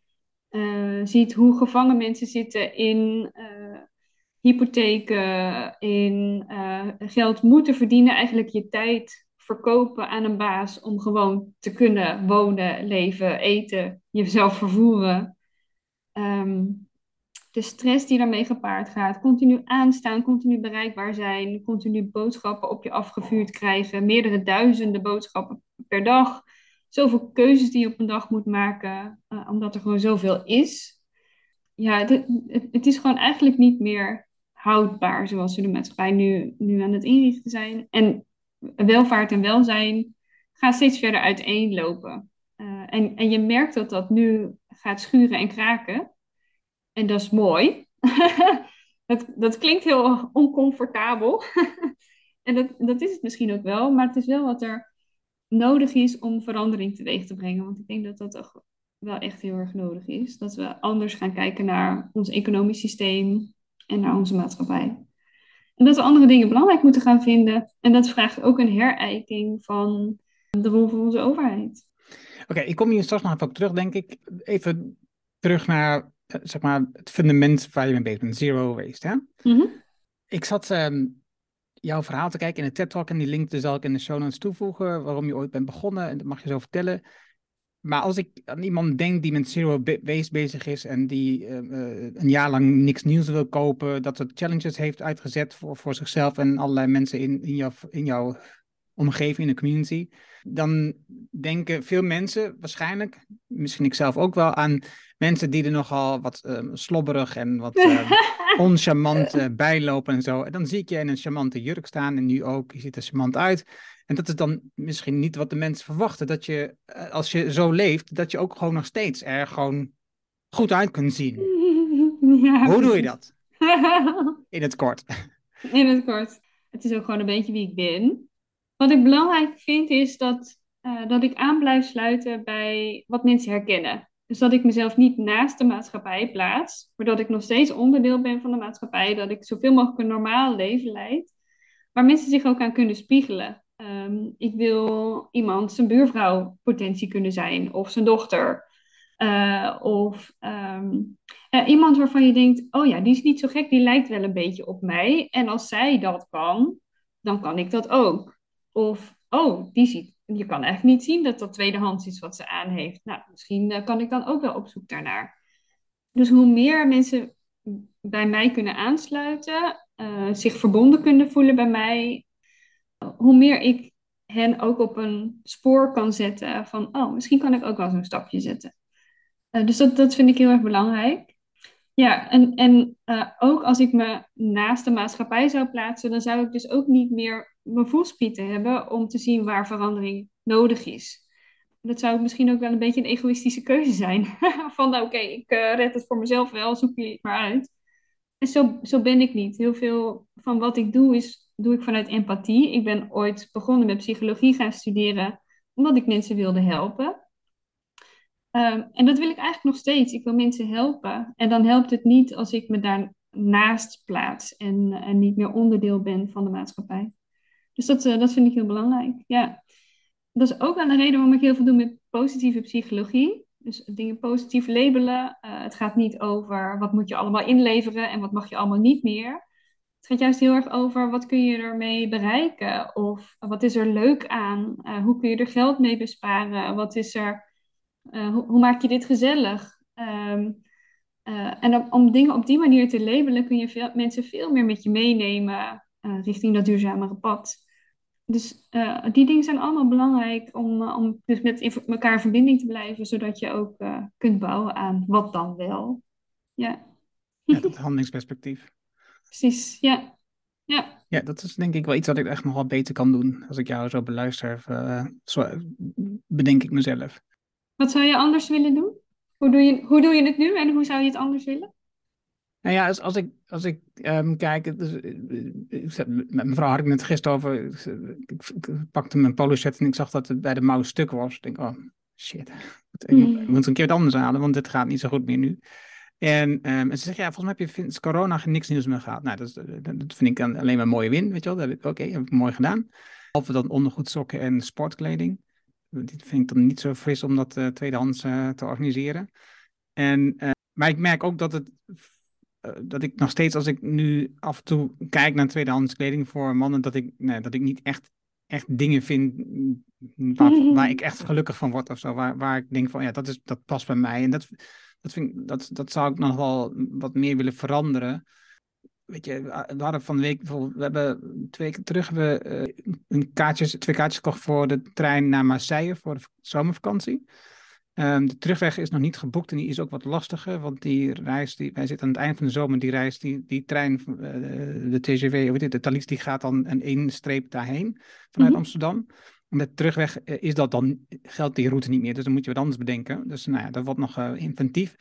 uh, ziet hoe gevangen mensen zitten in hypotheken, in geld moeten verdienen, eigenlijk je tijd verkopen aan een baas om gewoon te kunnen wonen, leven, eten, jezelf vervoeren. Um, de stress die daarmee gepaard gaat, continu aanstaan, continu bereikbaar zijn, continu boodschappen op je afgevuurd krijgen, meerdere duizenden boodschappen per dag zoveel keuzes die je op een dag moet maken, uh, omdat er gewoon zoveel is. Ja, het, het, het, is gewoon eigenlijk niet meer houdbaar zoals we de maatschappij nu, nu aan het inrichten zijn. En welvaart en welzijn gaan steeds verder uiteenlopen. Uh, en, en je merkt dat dat nu gaat schuren en kraken. En dat is mooi. dat, dat klinkt heel oncomfortabel. en dat, dat is het misschien ook wel, maar het is wel wat er nodig is om verandering teweeg te brengen. Want ik denk dat dat toch wel echt heel erg nodig is. Dat we anders gaan kijken naar ons economisch systeem en naar onze maatschappij. En dat we andere dingen belangrijk moeten gaan vinden. En dat vraagt ook een herijking van de rol van onze overheid. Oké, ik kom hier straks nog even op terug, denk ik. Even terug naar zeg maar, het fundament waar je mee bezig bent, zero waste. Hè? Mhm. Ik zat ehm, jouw verhaal te kijken in de TED Talk en die link dus zal ik in de show notes toevoegen, waarom je ooit bent begonnen en dat mag je zo vertellen. Maar als ik aan iemand denk die met zero waste bezig is en die uh, een jaar lang niks nieuws wil kopen, dat soort challenges heeft uitgezet voor, voor zichzelf en allerlei mensen in, in, jouw, in jouw omgeving, in de community, dan denken veel mensen waarschijnlijk, misschien ik zelf ook wel, aan mensen die er nogal wat um, slobberig en wat um, oncharmant uh, bijlopen en zo. En dan zie ik je in een charmante jurk staan en nu ook, je ziet er charmant uit. En dat is dan misschien niet wat de mensen verwachten. Dat je, eh, als je zo leeft, dat je ook gewoon nog steeds er gewoon goed uit kunt zien. Ja, Hoe doe je dat? In het kort. In het kort. Het is ook gewoon een beetje wie ik ben. Wat ik belangrijk vind is dat, uh, dat ik aan blijf sluiten bij wat mensen herkennen. Dus dat ik mezelf niet naast de maatschappij plaats, maar dat ik nog steeds onderdeel ben van de maatschappij, dat ik zoveel mogelijk een normaal leven leid, waar mensen zich ook aan kunnen spiegelen. Ehm, ik wil iemand zijn buurvrouw potentie kunnen zijn, of zijn dochter. Uh, of um, uh, iemand waarvan je denkt, oh ja, die is niet zo gek, die lijkt wel een beetje op mij. En als zij dat kan, dan kan ik dat ook. Of, oh, die ziet, je kan eigenlijk niet zien dat dat tweedehands is wat ze aan heeft. Nou, misschien uh, kan ik dan ook wel op zoek daarnaar. Dus hoe meer mensen bij mij kunnen aansluiten, zich verbonden kunnen voelen bij mij, hoe meer ik hen ook op een spoor kan zetten van, oh, misschien kan ik ook wel zo'n stapje zetten. Uh, dus dat, dat vind ik heel erg belangrijk. Ja, en, en ook als ik me naast de maatschappij zou plaatsen, dan zou ik dus ook niet meer mijn voelspieten hebben om te zien waar verandering nodig is. Dat zou misschien ook wel een beetje een egoïstische keuze zijn. van, nou, oké, ik uh, red het voor mezelf wel, zoek je het maar uit. En zo, zo ben ik niet. Heel veel van wat ik doe is doe ik vanuit empathie. Ik ben ooit begonnen met psychologie gaan studeren, omdat ik mensen wilde helpen. Um, en dat wil ik eigenlijk nog steeds. Ik wil mensen helpen. En dan helpt het niet als ik me daarnaast plaats en, en niet meer onderdeel ben van de maatschappij. Dus dat, uh, dat vind ik heel belangrijk. Ja. Dat is ook wel een reden waarom ik heel veel doe met positieve psychologie. Dus dingen positief labelen. Uh, het gaat niet over wat moet je allemaal inleveren en wat mag je allemaal niet meer. Het gaat juist heel erg over wat kun je ermee bereiken of wat is er leuk aan? Uh, hoe kun je er geld mee besparen? Wat is er, hoe, hoe, maak je dit gezellig? Uh, en om, om, dingen op die manier te labelen kun je veel, mensen veel meer met je meenemen richting dat duurzamere pad. Dus die dingen zijn allemaal belangrijk om, om dus met elkaar in verbinding te blijven, zodat je ook kunt bouwen aan wat dan wel. Ja. ja dat handelingsperspectief precies. Ja. Ja. ja, dat is denk ik wel iets wat ik echt nog wel beter kan doen. Als ik jou zo beluister, zo bedenk ik mezelf. Wat zou je anders willen doen? Hoe doe je, hoe doe je het nu en hoe zou je het anders willen? Nou ja, als, als ik, als ik um, kijk, dus, met mijn vrouw had ik net gisteren over, ik, ik, pakte mijn polo shirt en ik zag dat het bij de mouw stuk was. Ik denk, oh shit, ik, mm. ik moet een keer wat anders halen, want dit gaat niet zo goed meer nu. En, um, en ze zeggen, ja, volgens mij heb je sinds corona niks nieuws meer gehad. Nou, dat, is, dat vind ik dan alleen maar een mooie win, weet je wel. Oké, okay, heb ik mooi gedaan. Behalve dan ondergoed, sokken en sportkleding. Dit vind ik dan niet zo fris om dat uh, tweedehands uh, te organiseren. En, uh, maar ik merk ook dat het dat ik nog steeds, als ik nu af en toe kijk naar tweedehands kleding voor mannen, dat ik, nee, dat ik niet echt, echt dingen vind waar, waar ik echt gelukkig van word of zo. Waar, waar ik denk van, ja, dat, is, dat past bij mij. En dat, dat, vind dat, dat zou ik nog wel wat meer willen veranderen. Weet je, we hadden van de week bijvoorbeeld, we hebben twee weken terug hebben we, uh, een kaartjes, twee kaartjes gekocht voor de trein naar Marseille voor de zomervakantie. Um, de terugweg is nog niet geboekt en die is ook wat lastiger, want die reis, die, wij zitten aan het eind van de zomer, die reis, die, die trein, uh, de TGV, weet je, de Thalys, die gaat dan een één streep daarheen vanuit mm -hmm. Amsterdam. Met terugweg eh, is dat dan, geldt die route niet meer, dus dan moet je wat anders bedenken. Dus nou ja, dat wordt nog uh, inventief.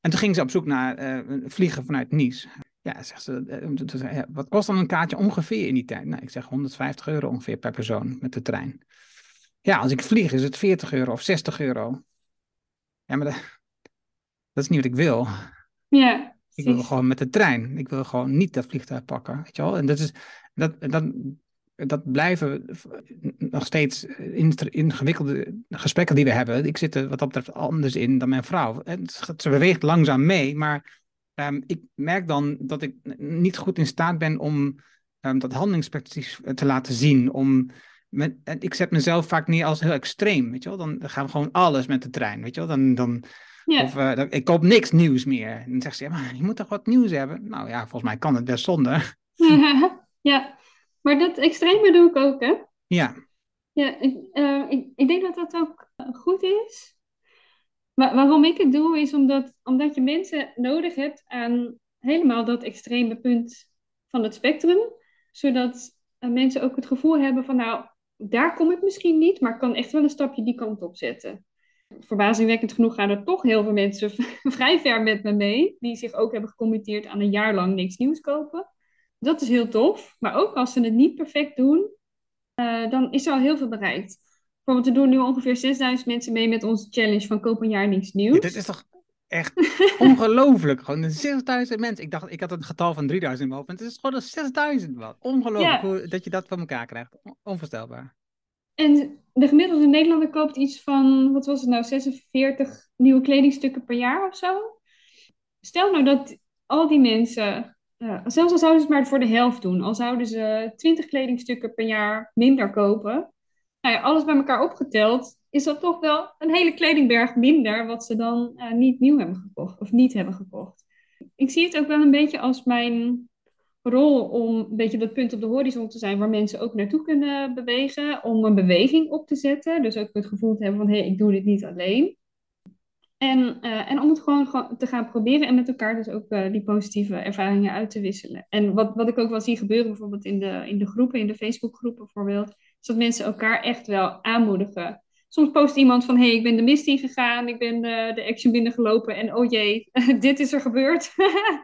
En toen ging ze op zoek naar uh, vliegen vanuit Nice. Ja, zegt ze, wat kost dan een kaartje ongeveer in die tijd? Nou, ik zeg 150 euro ongeveer per persoon met de trein. Ja, als ik vlieg is het 40 euro of 60 euro. Ja, maar dat, dat is niet wat ik wil. Ja, Ik wil gewoon met de trein. Ik wil gewoon niet dat vliegtuig pakken. Weet je wel? En dat, is, dat, dat, dat blijven nog steeds ingewikkelde gesprekken die we hebben. Ik zit er wat dat betreft anders in dan mijn vrouw. Ze beweegt langzaam mee, maar um, ik merk dan dat ik niet goed in staat ben om um, dat handelingsperspectief te laten zien. Om met, ik zet mezelf vaak niet als heel extreem, weet je wel. Dan gaan we gewoon alles met de trein, weet je wel. Dan, dan, Of uh, ik koop niks nieuws meer. En dan zegt ze, ja, maar je moet toch wat nieuws hebben? Nou ja, volgens mij kan het best zonder. ja, maar dat extreme doe ik ook, hè? Ja. Ja, ik, uh, ik, ik denk dat dat ook goed is. Maar waarom ik het doe, is omdat, omdat je mensen nodig hebt aan helemaal dat extreme punt van het spectrum. Zodat uh, mensen ook het gevoel hebben van, nou, daar kom ik misschien niet, maar ik kan echt wel een stapje die kant op zetten. Verbazingwekkend genoeg gaan er toch heel veel mensen vrij ver met me mee, die zich ook hebben gecommitteerd aan een jaar lang niks nieuws kopen. Dat is heel tof, maar ook als ze het niet perfect doen, uh, dan is er al heel veel bereikt. Bijvoorbeeld, er doen nu ongeveer 6000 mensen mee met onze challenge van koop een jaar niks nieuws. Dit is toch echt ongelooflijk. Gewoon 6000 mensen. Ik dacht, ik had een getal van 3000 in mijn hoofd. Het is gewoon 6000 wat. Ongelooflijk hoe, dat je dat van elkaar krijgt. Onvoorstelbaar. En de gemiddelde Nederlander koopt iets van, wat was het nou, 46 nieuwe kledingstukken per jaar of zo. Stel nou dat al die mensen, uh, zelfs al zouden ze het maar voor de helft doen, al zouden ze 20 kledingstukken per jaar minder kopen, nou ja, alles bij elkaar opgeteld, is dat toch wel een hele kledingberg minder wat ze dan uh, niet nieuw hebben gekocht of niet hebben gekocht. Ik zie het ook wel een beetje als mijn rol om een beetje dat punt op de horizon te zijn waar mensen ook naartoe kunnen bewegen, om een beweging op te zetten. Dus ook het gevoel te hebben van hé, hey, ik doe dit niet alleen. En, uh, en om het gewoon te gaan proberen en met elkaar dus ook uh, die positieve ervaringen uit te wisselen. En wat, wat ik ook wel zie gebeuren, bijvoorbeeld in de, in de groepen, in de Facebookgroepen bijvoorbeeld, is dat mensen elkaar echt wel aanmoedigen. Soms post iemand van, hé, hey, ik ben de mist ingegaan, ik ben de, de action binnengelopen en oh jee, dit is er gebeurd.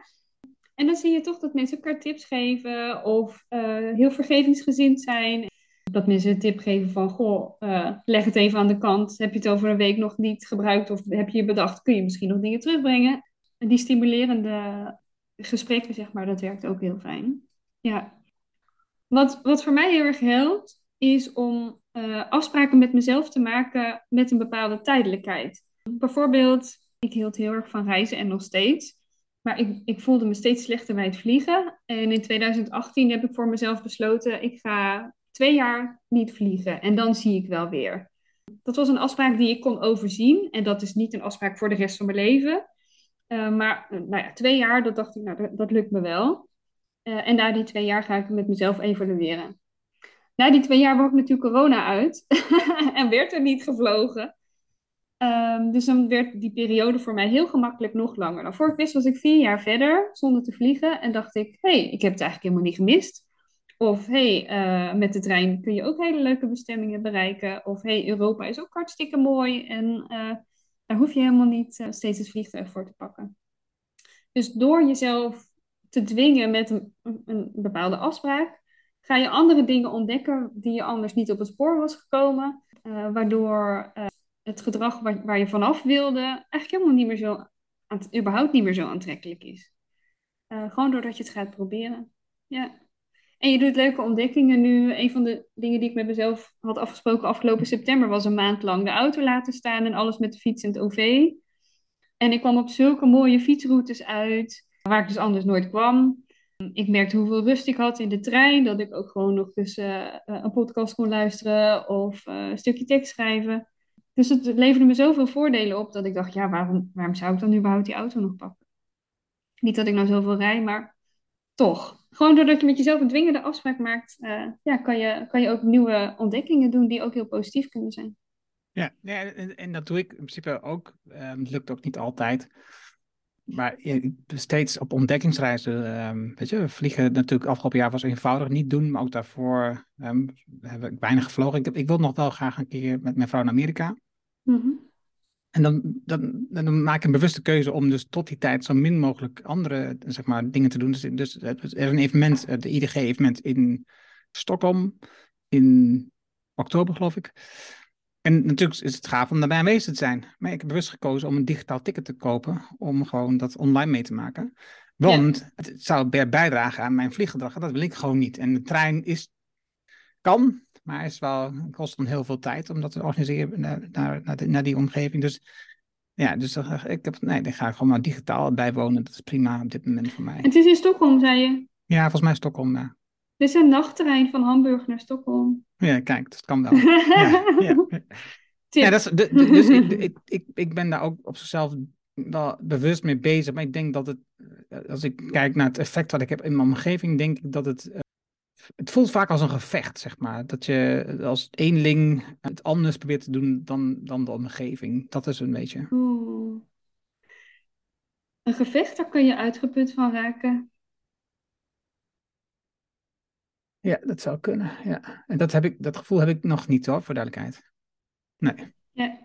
en dan zie je toch dat mensen elkaar tips geven of uh, heel vergevingsgezind zijn. Dat mensen een tip geven van, goh, uh, leg het even aan de kant. Heb je het over een week nog niet gebruikt of heb je je bedacht, kun je misschien nog dingen terugbrengen? En die stimulerende gesprekken, zeg maar, dat werkt ook heel fijn. Ja. Wat, wat voor mij heel erg helpt, is om uh, afspraken met mezelf te maken met een bepaalde tijdelijkheid. Bijvoorbeeld, ik hield heel erg van reizen en nog steeds. Maar ik, ik voelde me steeds slechter bij het vliegen. En in 2018 heb ik voor mezelf besloten, ik ga twee jaar niet vliegen. En dan zie ik wel weer. Dat was een afspraak die ik kon overzien. En dat is niet een afspraak voor de rest van mijn leven. Uh, maar nou ja, twee jaar, dat dacht ik, nou, dat, lukt me wel. En na die twee jaar ga ik met mezelf evalueren. Na die twee jaar ik natuurlijk corona uit en werd er niet gevlogen. Um, dus dan werd die periode voor mij heel gemakkelijk nog langer. Nou, voor ik wist was ik vier jaar verder zonder te vliegen en dacht ik, hé, hey, ik heb het eigenlijk helemaal niet gemist. Of hé, hey, uh, met de trein kun je ook hele leuke bestemmingen bereiken. Of hé, hey, Europa is ook hartstikke mooi en uh, daar hoef je helemaal niet uh, steeds het vliegtuig voor te pakken. Dus door jezelf te dwingen met een, een bepaalde afspraak, ga je andere dingen ontdekken die je anders niet op het spoor was gekomen. Uh, waardoor uh, het gedrag waar, waar, je vanaf wilde eigenlijk helemaal niet meer zo, überhaupt niet meer zo aantrekkelijk is. Uh, gewoon doordat je het gaat proberen. Ja. En je doet leuke ontdekkingen nu. Een van de dingen die ik met mezelf had afgesproken afgelopen september was een maand lang de auto laten staan en alles met de fiets en het OV. En ik kwam op zulke mooie fietsroutes uit, waar ik dus anders nooit kwam. Ik merkte hoeveel rust ik had in de trein, dat ik ook gewoon nog eens uh, een podcast kon luisteren of uh, een stukje tekst schrijven. Dus het leverde me zoveel voordelen op dat ik dacht, ja, waarom, waarom zou ik dan überhaupt die auto nog pakken? Niet dat ik nou zoveel rij, maar toch. Gewoon doordat je met jezelf een dwingende afspraak maakt, ja, kan, je, kan je ook nieuwe ontdekkingen doen die ook heel positief kunnen zijn. Ja, ja en, en dat doe ik in principe ook. Um, het lukt ook niet altijd. Maar steeds op ontdekkingsreizen, um, weet je, we vliegen natuurlijk afgelopen jaar was eenvoudig niet doen, maar ook daarvoor um, heb ik weinig gevlogen. Ik, ik wil nog wel graag een keer met mijn vrouw naar Amerika. Mm -hmm. En dan, dan, dan, maak ik een bewuste keuze om dus tot die tijd zo min mogelijk andere zeg maar, dingen te doen. Dus, dus er is een evenement, de IDG-evenement in Stockholm in oktober, geloof ik. En natuurlijk is het gaaf om daarbij aanwezig te zijn. Maar ik heb bewust gekozen om een digitaal ticket te kopen. Om gewoon dat online mee te maken. Want het zou bijdragen aan mijn vlieggedrag. En dat wil ik gewoon niet. En de trein is, kan, maar is wel, kost dan heel veel tijd om dat te organiseren naar, naar, naar, die omgeving. Dus ja, dus ik heb, nee, dan ga ik gewoon maar digitaal bijwonen. Dat is prima op dit moment voor mij. Het is in Stockholm, zei je? Ja, volgens mij Stockholm, ja. Dit is een nachttrein van Hamburg naar Stockholm. Ja, kijk, dat kan wel. ja, ja. ja dat is, de, dus ik, ik, ik, ik ben daar ook op zichzelf wel bewust mee bezig. Maar ik denk dat het, eh, als ik kijk naar het effect wat ik heb in mijn omgeving, denk ik dat het. Eh, het voelt vaak als een gevecht, zeg maar. Dat je als eenling het anders probeert te doen dan, dan de omgeving. Dat is een beetje. Oeh. Een gevecht, daar kun je uitgeput van raken. Ja, dat zou kunnen. Ja. En dat, heb ik, dat gevoel heb ik nog niet hoor, voor duidelijkheid. Nee. Ja.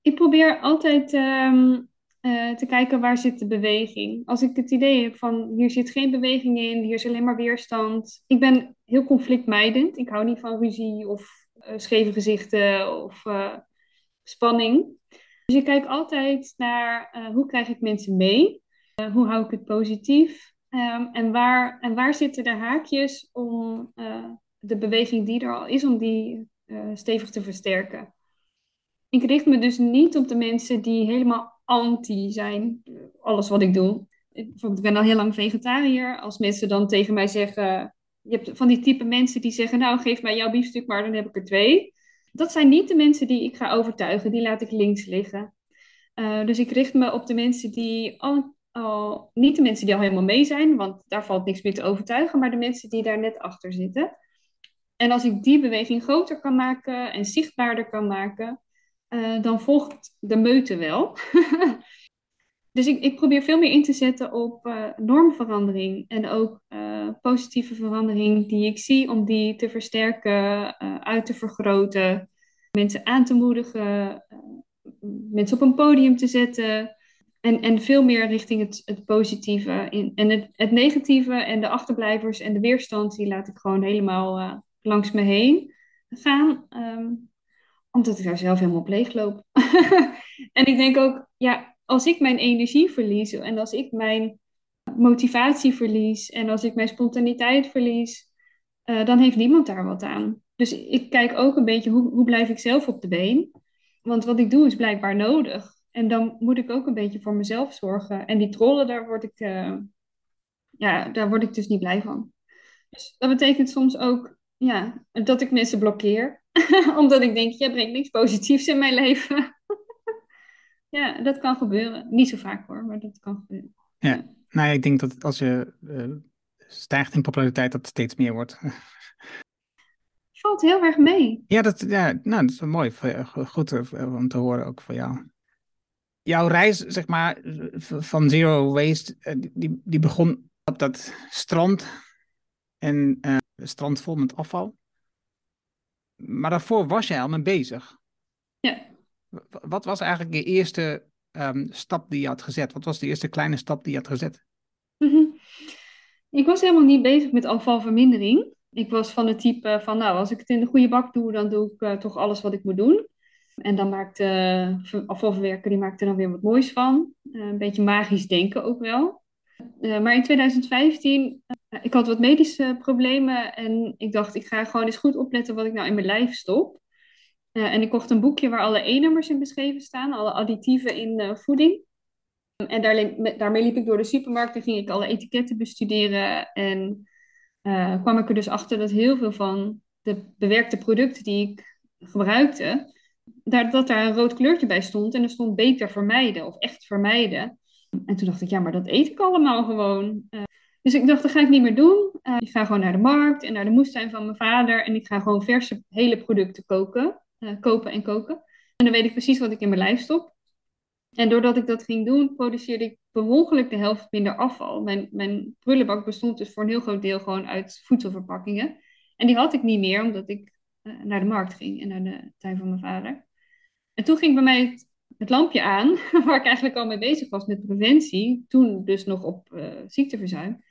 Ik probeer altijd ehm, eh, te kijken waar zit de beweging. Als ik het idee heb van hier zit geen beweging in, hier is alleen maar weerstand. Ik ben heel conflictmijdend. Ik hou niet van ruzie of uh, scheve gezichten of uh, spanning. Dus ik kijk altijd naar hoe krijg ik mensen mee? hoe hou ik het positief? Um, en, waar, en waar zitten de haakjes om de beweging die er al is, om die stevig te versterken? Ik richt me dus niet op de mensen die helemaal anti zijn. Alles wat ik doe. Ik ben al heel lang vegetariër. Als mensen dan tegen mij zeggen. Je hebt van die type mensen die zeggen: Nou, geef mij jouw biefstuk, maar dan heb ik er twee. Dat zijn niet de mensen die ik ga overtuigen. Die laat ik links liggen. Dus ik richt me op de mensen die al, al, niet de mensen die al helemaal mee zijn, want daar valt niks meer te overtuigen, maar de mensen die daar net achter zitten. En als ik die beweging groter kan maken en zichtbaarder kan maken, uh, dan volgt de meute wel. dus ik, ik, probeer veel meer in te zetten op uh, normverandering en ook uh, positieve verandering die ik zie, om die te versterken, uit te vergroten, mensen aan te moedigen, mensen op een podium te zetten. En, en veel meer richting het, het positieve. In, en het, het negatieve en de achterblijvers en de weerstand, die laat ik gewoon helemaal langs me heen gaan. Um, omdat ik daar zelf helemaal op en ik denk ook, ja, als ik mijn energie verlies en als ik mijn motivatie verlies en als ik mijn spontaniteit verlies, uh, dan heeft niemand daar wat aan. Dus ik kijk ook een beetje hoe, hoe blijf ik zelf op de been. Want wat ik doe is blijkbaar nodig. En dan moet ik ook een beetje voor mezelf zorgen. En die trollen, daar word ik, uh, ja, daar word ik dus niet blij van. Dus dat betekent soms ook ja, dat ik mensen blokkeer. Omdat ik denk, jij brengt niks positiefs in mijn leven. ja, dat kan gebeuren. Niet zo vaak hoor, maar dat kan gebeuren. Ja, nou ja, ik denk dat als je uh, stijgt in populariteit, dat het steeds meer wordt. Valt heel erg mee. Ja, dat, ja nou, dat is mooi. Goed eh, om te horen ook van jou. Jouw reis, zeg maar, van Zero Waste, eh, die, die begon op dat strand. En uh, strand vol met afval. Maar daarvoor was jij al mee bezig. Ja. Wat was eigenlijk de eerste um, stap die je had gezet? Wat was de eerste kleine stap die je had gezet? Mhm. Ik was helemaal niet bezig met afvalvermindering. Ik was van het type van, nou, als ik het in de goede bak doe, dan doe ik uh, toch alles wat ik moet doen. En dan maakt uh, afvalverwerker, die maakt er dan weer wat moois van. Uh, een beetje magisch denken ook wel. maar in 2015 ik had wat medische problemen en ik dacht, ik ga gewoon eens goed opletten wat ik nou in mijn lijf stop. En ik kocht een boekje waar alle E-nummers in beschreven staan, alle additieven in voeding. En daar, daarmee liep ik door de supermarkt en ging ik alle etiketten bestuderen. En kwam ik er dus achter dat heel veel van de bewerkte producten die ik gebruikte, dat daar een rood kleurtje bij stond. En er stond beter vermijden of echt vermijden. En toen dacht ik, ja, maar dat eet ik allemaal gewoon. Dus ik dacht, dat ga ik niet meer doen. Uh, ik ga gewoon naar de markt en naar de moestuin van mijn vader. En ik ga gewoon verse hele producten koken, uh, kopen en koken. En dan weet ik precies wat ik in mijn lijf stop. En doordat ik dat ging doen, produceerde ik per ongeluk de helft minder afval. Mijn, mijn prullenbak bestond dus voor een heel groot deel gewoon uit voedselverpakkingen. En die had ik niet meer, omdat ik naar de markt ging en naar de tuin van mijn vader. En toen ging bij mij het, lampje aan, waar ik eigenlijk al mee bezig was met preventie. Toen dus nog op ziekteverzuim.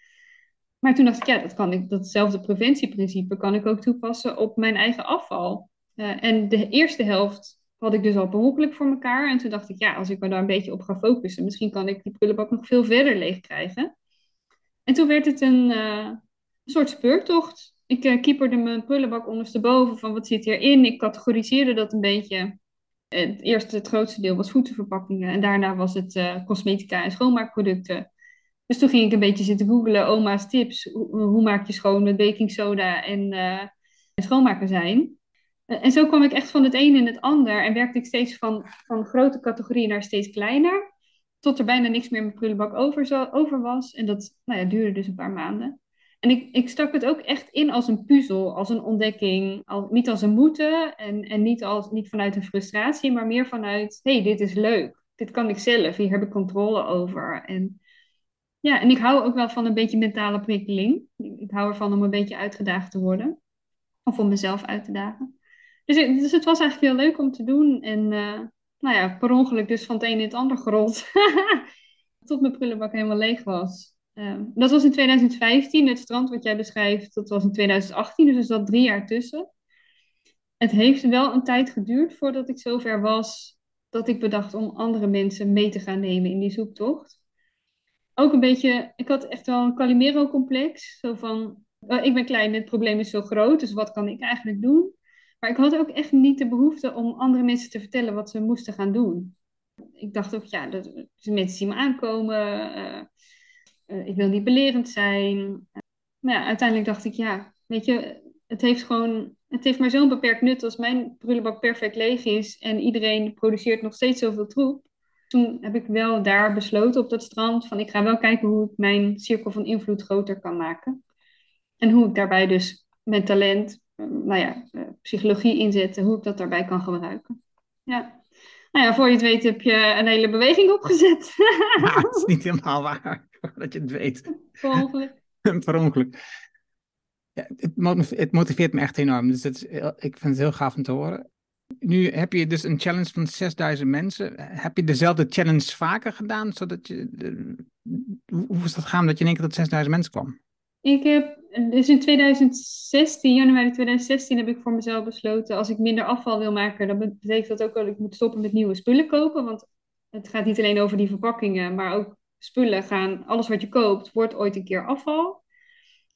Maar toen dacht ik, ja, dat kan ik, datzelfde preventieprincipe kan ik ook toepassen op mijn eigen afval. Uh, en de eerste helft had ik dus al ongeluk voor elkaar. En toen dacht ik, ja, als ik me daar een beetje op ga focussen, misschien kan ik die prullenbak nog veel verder leeg krijgen. En toen werd het een, uh, een soort speurtocht. Ik uh, kieperde mijn prullenbak ondersteboven van wat zit hierin. Ik categoriseerde dat een beetje. Het eerste, het grootste deel was voedselverpakkingen. En daarna was het uh, cosmetica en schoonmaakproducten. Dus toen ging ik een beetje zitten googlen, oma's tips. Hoe, hoe maak je schoon met baking soda en, uh, schoonmaken zijn. En zo kwam ik echt van het een in het ander. En werkte ik steeds van, van grote categorieën naar steeds kleiner. Tot er bijna niks meer in mijn prullenbak over, zo, over was. En dat nou ja, duurde dus een paar maanden. En ik, ik stak het ook echt in als een puzzel, als een ontdekking. Niet als een moeten en, en niet, als, niet vanuit een frustratie, maar meer vanuit: hé, hey, dit is leuk. Dit kan ik zelf, hier heb ik controle over. En ja, en ik hou ook wel van een beetje mentale prikkeling. Ik hou ervan om een beetje uitgedaagd te worden. Of om mezelf uit te dagen. Dus, dus het was eigenlijk heel leuk om te doen. En uh, nou ja, per ongeluk dus van het een in het ander gerold. Tot mijn prullenbak helemaal leeg was. Um, dat was in 2015. Het strand wat jij beschrijft, dat was in 2018. Dus er zat drie jaar tussen. Het heeft wel een tijd geduurd voordat ik zover was dat ik bedacht om andere mensen mee te gaan nemen in die zoektocht ook een beetje, ik had echt wel een Calimero-complex. Zo van, uh, ik ben klein, het probleem is zo groot, dus wat kan ik eigenlijk doen? Maar ik had ook echt niet de behoefte om andere mensen te vertellen wat ze moesten gaan doen. Ik dacht ook, ja, dat mensen zien me aankomen. Uh, uh, ik wil niet belerend zijn. maar ja, uiteindelijk dacht ik, ja, weet je, het heeft gewoon, het heeft maar zo'n beperkt nut als mijn prullenbak perfect leeg is en iedereen produceert nog steeds zoveel troep toen heb ik wel daar besloten op dat strand van ik ga wel kijken hoe ik mijn cirkel van invloed groter kan maken. En hoe ik daarbij dus mijn talent, eh, nou ja, eh, psychologie inzetten, hoe ik dat daarbij kan gebruiken. Ja. Nou ja, voor je het weet heb je een hele beweging opgezet. Dat is niet helemaal waar, dat je het weet. Per ongeluk. per ongeluk. Ja, het, motiveert me echt enorm. Dus het is, ik vind het heel gaaf om te horen. Nu heb je dus een challenge van 6000 mensen. Heb je dezelfde challenge vaker gedaan? Zodat je, hoe is dat gaan dat je in één keer tot 6000 mensen kwam? Ik heb, dus in 2016, januari 2016, heb ik voor mezelf besloten, als ik minder afval wil maken, dan betekent dat ook dat ik moet stoppen met nieuwe spullen kopen. Want het gaat niet alleen over die verpakkingen, maar ook spullen gaan, alles wat je koopt, wordt ooit een keer afval.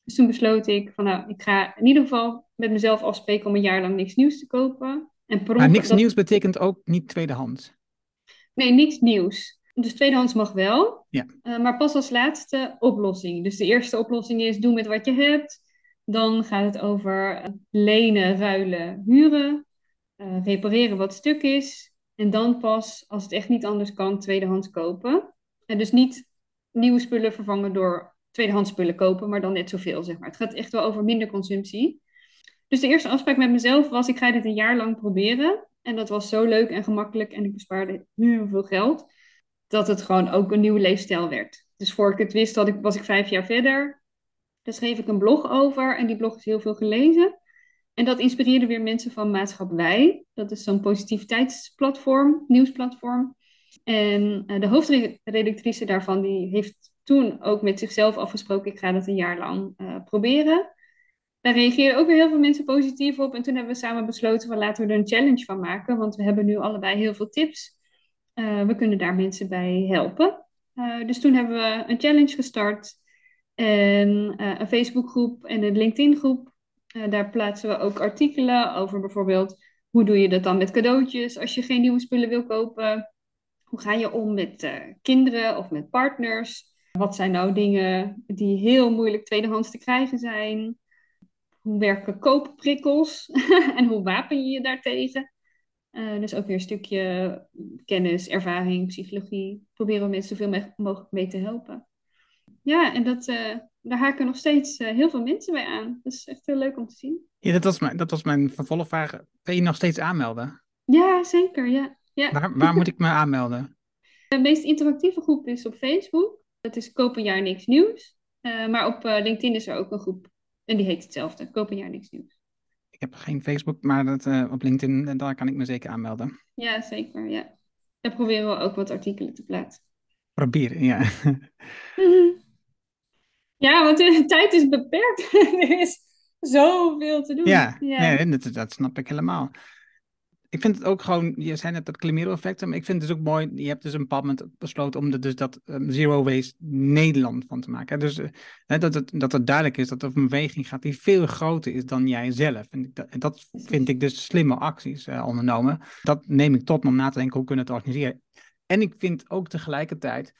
Dus toen besloot ik van nou, ik ga in ieder geval met mezelf afspreken om een jaar lang niks nieuws te kopen. En maar niks nieuws betekent ook niet tweedehands? Nee, niks nieuws. Dus tweedehands mag wel, ja. Uh, maar pas als laatste oplossing. Dus de eerste oplossing is doe met wat je hebt. Dan gaat het over lenen, ruilen, huren, uh, repareren wat stuk is. En dan pas, als het echt niet anders kan, tweedehands kopen. En dus niet nieuwe spullen vervangen door tweedehands spullen kopen, maar dan net zoveel, zeg maar. Het gaat echt wel over minder consumptie. Dus de eerste afspraak met mezelf was, ik ga dit een jaar lang proberen. En dat was zo leuk en gemakkelijk en ik bespaarde heel veel geld, dat het gewoon ook een nieuwe leefstijl werd. Dus voor ik het wist, ik, was ik vijf jaar verder. Daar schreef ik een blog over en die blog is heel veel gelezen. En dat inspireerde weer mensen van Maatschap Wij. Dat is zo'n positiviteitsplatform, nieuwsplatform. En uh, de hoofdredactrice daarvan, die heeft toen ook met zichzelf afgesproken, ik ga dat een jaar lang uh, proberen. Daar reageren ook weer heel veel mensen positief op. En toen hebben we samen besloten van laten we er een challenge van maken. Want we hebben nu allebei heel veel tips. Uh, we kunnen daar mensen bij helpen. Uh, dus toen hebben we een challenge gestart. En uh, een Facebookgroep en een LinkedIn groep. daar plaatsen we ook artikelen over bijvoorbeeld... hoe doe je dat dan met cadeautjes als je geen nieuwe spullen wil kopen? Hoe ga je om met kinderen of met partners? Wat zijn nou dingen die heel moeilijk tweedehands te krijgen zijn? hoe werken koopprikkels en hoe wapen je je daartegen? Uh, dus ook weer een stukje kennis, ervaring, psychologie. Proberen we mensen zoveel mogelijk mee te helpen. Ja, en dat, uh, daar haken nog steeds uh, heel veel mensen bij aan. Dat is echt heel leuk om te zien. Ja, dat was mijn, dat was mijn vervolgvraag. Wil je nog steeds aanmelden? Ja, zeker. Ja. Ja. Waar, waar moet ik me aanmelden? De meest interactieve groep is op Facebook. Dat is Koop een jaar niks nieuws. maar op LinkedIn is er ook een groep en die heet hetzelfde. Koop een jaar niks nieuws. Ik heb geen Facebook, maar dat, uh, op LinkedIn, daar kan ik me zeker aanmelden. Ja, zeker. Ja. Daar proberen we ook wat artikelen te plaatsen. Proberen, ja. ja, want de tijd is beperkt. er is zoveel te doen. Ja, ja. Nee, dat, dat snap ik helemaal. Ik vind het ook gewoon, je zei net dat Climero-effect, maar ik vind het dus ook mooi, je hebt dus een bepaald moment besloten om er dus dat um, Zero Waste Nederland van te maken. Dus uh, dat, het, dat duidelijk is dat er een beweging gaat die veel groter is dan jij zelf. En dat, vind ik dus slimme acties uh, ondernomen. Dat neem ik tot om na te denken, hoe kunnen we het organiseren. En ik vind ook tegelijkertijd,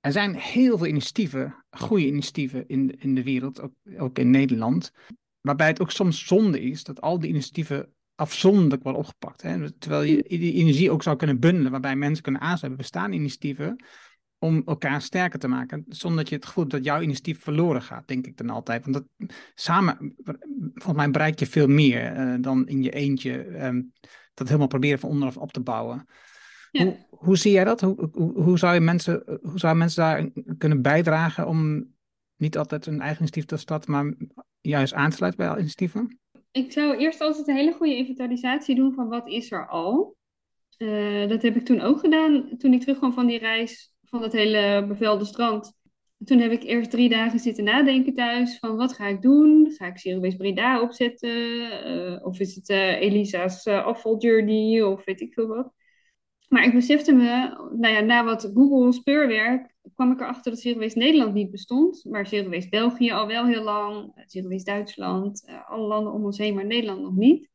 er zijn heel veel initiatieven, goede initiatieven in, in de wereld, ook, ook in Nederland, waarbij het ook soms zonde is dat al die initiatieven afzonderlijk worden opgepakt. Hè? Terwijl je die energie ook zou kunnen bundelen, waarbij mensen kunnen aansluiten. bestaan initiatieven om elkaar sterker te maken, zonder dat je het gevoel hebt dat jouw initiatief verloren gaat, denk ik dan altijd. Want dat, samen, volgens mij bereik je veel meer uh, dan in je eentje um, dat helemaal proberen van onderaf op te bouwen. Ja. Hoe, hoe zie jij dat? Hoe, hoe, hoe, zou je mensen, hoe zou mensen daar kunnen bijdragen om niet altijd een eigen initiatief te starten, maar juist aan te sluiten bij initiatieven? Ik zou eerst altijd een hele goede inventarisatie doen van wat is er al. Uh, dat heb ik toen ook gedaan toen ik terugkwam van die reis van het hele bevelde strand. Toen heb ik eerst drie dagen zitten nadenken thuis van wat ga ik doen? Ga ik Waste Breda opzetten? Uh, of is het uh, Elisa's afvaljourney of weet ik veel wat? Maar ik besefte me, nou ja, na wat Google speurwerk, kwam ik erachter dat Zero Nederland niet bestond. Maar Zero België al wel heel lang, Zero Duitsland, uh, alle landen om ons heen, maar Nederland nog niet.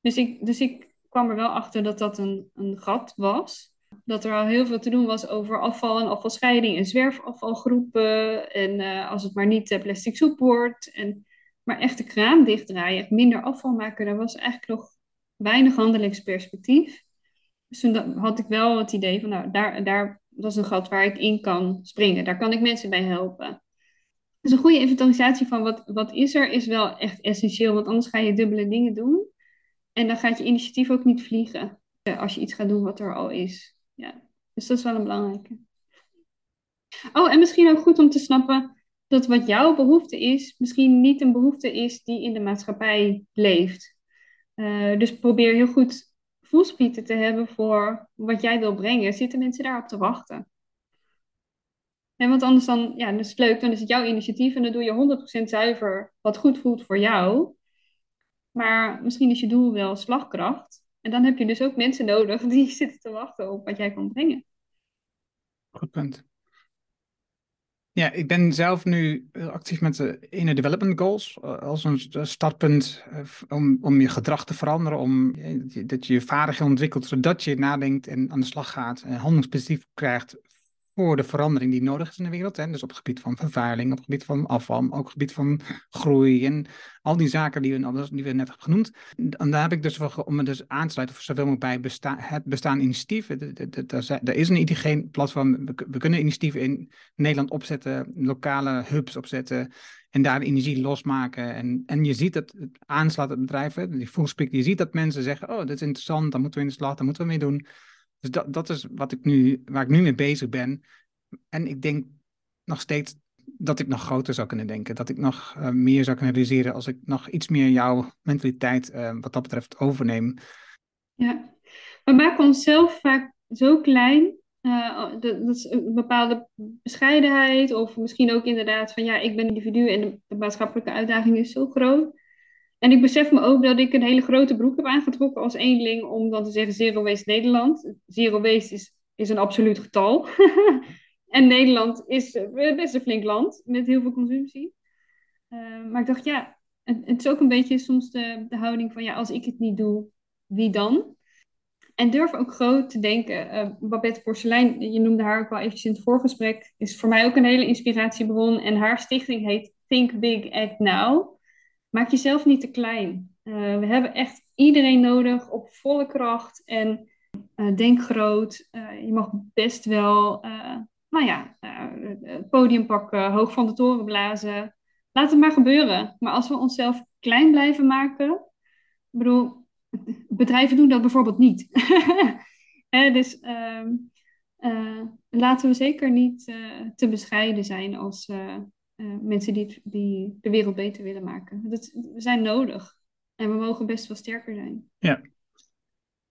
Dus ik, dus ik kwam er wel achter dat dat een, een gat was. Dat er al heel veel te doen was over afval en afvalscheiding en zwerfafvalgroepen. En uh, als het maar niet uh, plastic soep wordt. En, maar echt de kraan dichtdraaien, minder afval maken, daar was eigenlijk nog weinig handelingsperspectief. Dus toen had ik wel het idee van, nou, daar, daar, dat is een gat waar ik in kan springen. Daar kan ik mensen bij helpen. Dus een goede inventarisatie van wat, wat is er, is wel echt essentieel. Want anders ga je dubbele dingen doen. En dan gaat je initiatief ook niet vliegen. Eh, als je iets gaat doen wat er al is. Ja. Dus dat is wel een belangrijke. Oh, en misschien ook goed om te snappen dat wat jouw behoefte is, misschien niet een behoefte is die in de maatschappij leeft. Uh, dus probeer heel goed voelspieten te hebben voor wat jij wil brengen, zitten mensen daarop te wachten. En want anders dan, ja, dan is leuk, dan is het jouw initiatief en dan doe je 100% zuiver wat goed voelt voor jou. Maar misschien is je doel wel slagkracht. En dan heb je dus ook mensen nodig die zitten te wachten op wat jij kan brengen. Goed punt. Ja, ik ben zelf nu actief met de Inner Development Goals eh, als een startpunt eh, om, om je gedrag te veranderen, om dat je je vaardigheden ontwikkelt zodat je nadenkt en aan de slag gaat en handelingsperspectief krijgt voor de verandering die nodig is in de wereld. Hè? Dus op het gebied van vervuiling, op het gebied van afval, ook op het gebied van groei en al die zaken die we, we net hebben genoemd. En daar heb ik dus voor, om me dus aan te sluiten zoveel mogelijk bij het bestaan initiatief. Er is een ITG-platform, we kunnen initiatieven in Nederland opzetten, lokale hubs opzetten en daar energie losmaken. En, en je ziet dat het aanslaat het bedrijf, die je ziet dat mensen zeggen, oh, dit is interessant, daar moeten we in de slag, daar moeten we mee doen. Dus dat, dat is wat ik nu, waar ik nu mee bezig ben. En ik denk nog steeds dat ik nog groter zou kunnen denken. Dat ik nog uh, meer zou kunnen realiseren als ik nog iets meer jouw mentaliteit uh, wat dat betreft overneem. Ja, we maken onszelf vaak zo klein. Uh, dat, dat, is een bepaalde bescheidenheid, of misschien ook inderdaad van ja, ik ben individu en de maatschappelijke uitdaging is zo groot. En ik besef me ook dat ik een hele grote broek heb aangetrokken als eenling om dan te zeggen Zero Waste Nederland. Zero Waste is, is een absoluut getal. en Nederland is best een flink land met heel veel consumptie. Uh, maar ik dacht, ja, het, het, is ook een beetje soms de, houding van ja, als ik het niet doe, wie dan? En durf ook groot te denken. Uh, Babette Porcelein, je noemde haar ook wel eventjes in het voorgesprek, is voor mij ook een hele inspiratiebron. En haar stichting heet Think Big, Act Now maak jezelf niet te klein. Uh, we hebben echt iedereen nodig op volle kracht en uh, denk groot. Uh, je mag best wel, nou ja, het podium pakken, hoog van de toren blazen. Laat het maar gebeuren. Maar als we onszelf klein blijven maken, ik bedoel, bedrijven doen dat bijvoorbeeld niet. dus ehm, laten we zeker niet te bescheiden zijn als uh, mensen die, die de wereld beter willen maken. Dat, we zijn nodig. En we mogen best wel sterker zijn. Ja.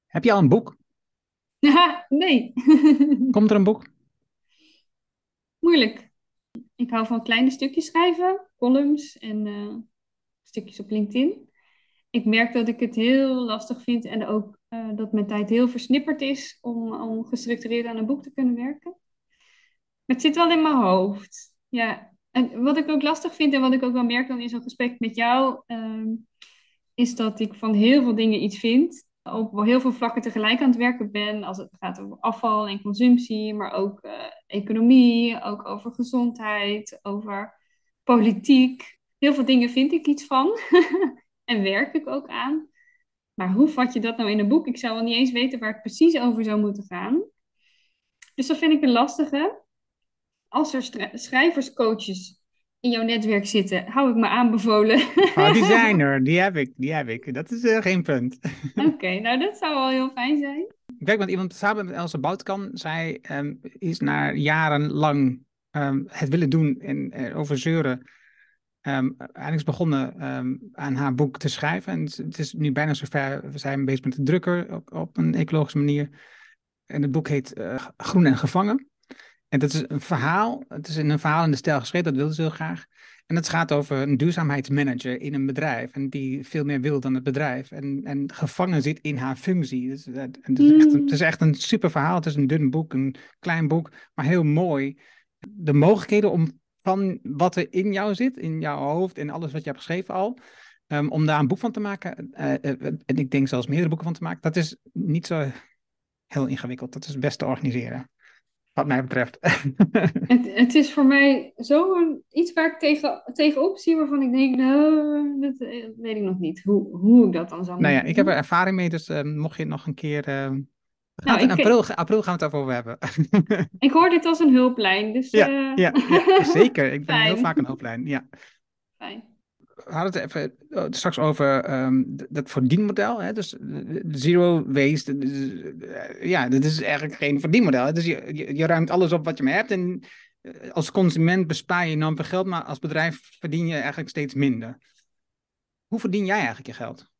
Heb je al een boek? nee. Komt er een boek? Moeilijk. Ik hou van kleine stukjes schrijven, columns en uh, stukjes op LinkedIn. Ik merk dat ik het heel lastig vind en ook dat mijn tijd heel versnipperd is om, om gestructureerd aan een boek te kunnen werken. Maar het zit wel in mijn hoofd. Ja. En wat ik ook lastig vind en wat ik ook wel merk dan in zo'n gesprek met jou, ehm, is dat ik van heel veel dingen iets vind. Op heel veel vlakken tegelijk aan het werken ben. Als het gaat over afval en consumptie, maar ook uh, economie, ook over gezondheid, over politiek. Heel veel dingen vind ik iets van. en werk ik ook aan. Maar hoe vat je dat nou in een boek? Ik zou wel niet eens weten waar het precies over zou moeten gaan. Dus dat vind ik een lastige. Als er schrijverscoaches in jouw netwerk zitten, hou ik me aanbevolen. Oh, die zijn er, die heb ik, die heb ik. Dat is uh, geen punt. Oké, nou dat zou wel heel fijn zijn. Ik werk met iemand samen met Elsa Boutkan. Zij um, is na jarenlang um, het willen doen en uh, over zeuren. Um, eigenlijk is begonnen aan haar boek te schrijven. En het is nu bijna zover. We zijn bezig met de drukker op, op een ecologische manier. En het boek heet uh, Groen en Gevangen. En dat is een verhaal. Het is in een verhaal in de stijl geschreven, dat wilde ze heel graag. En het gaat over een duurzaamheidsmanager in een bedrijf. En die veel meer wil dan het bedrijf. En, en gevangen zit in haar functie. Dus, eh, het, is echt een, het is echt een super verhaal. Het is een dun boek, een klein boek, maar heel mooi. De mogelijkheden om van wat er in jou zit, in jouw hoofd en alles wat je hebt geschreven al. Um, om daar een boek van te maken. Uh, uh, en ik denk zelfs meerdere boeken van te maken. Dat is niet zo heel ingewikkeld. Dat is best te organiseren wat mij betreft. het, het, is voor mij zo iets waar ik tegen, tegenop zie, waarvan ik denk, nou, dat, eh, weet ik nog niet, hoe, hoe ik dat dan zou Nou ja, ik heb er ervaring mee, dus uh, mocht je nog een keer... Uh, nou, in april, april gaan we het over hebben. ik hoor dit als een hulplijn, dus... Ja, uh... ja, ja, zeker. Ik ben heel vaak een hulplijn, ja. Fijn hadden het even oh, straks over um, dat verdienmodel. Hè? Dus zero waste. ja, dat is eigenlijk geen verdienmodel. Dus je, je, ruimt alles op wat je maar hebt. En eh, als consument bespaar je enorm veel geld, maar als bedrijf verdien je eigenlijk steeds minder. Hoe verdien jij eigenlijk je geld?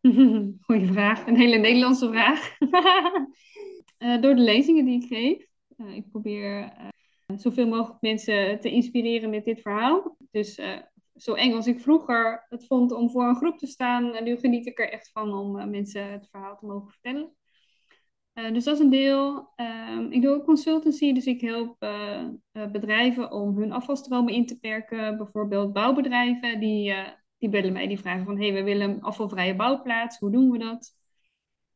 Goeie vraag. Een hele Nederlandse vraag. uh, door de lezingen die ik geef. Uh, ik probeer zoveel mogelijk mensen te inspireren met dit verhaal. Dus zo eng als ik vroeger het vond om voor een groep te staan. En nu geniet ik er echt van om uh, mensen het verhaal te mogen vertellen. Uh, dus dat is een deel. Uh, ik doe ook consultancy, dus ik help uh, bedrijven om hun afvalstromen in te perken. Bijvoorbeeld bouwbedrijven, die, die bellen mij, die vragen van... hé, hey, we willen een afvalvrije bouwplaats, hoe doen we dat?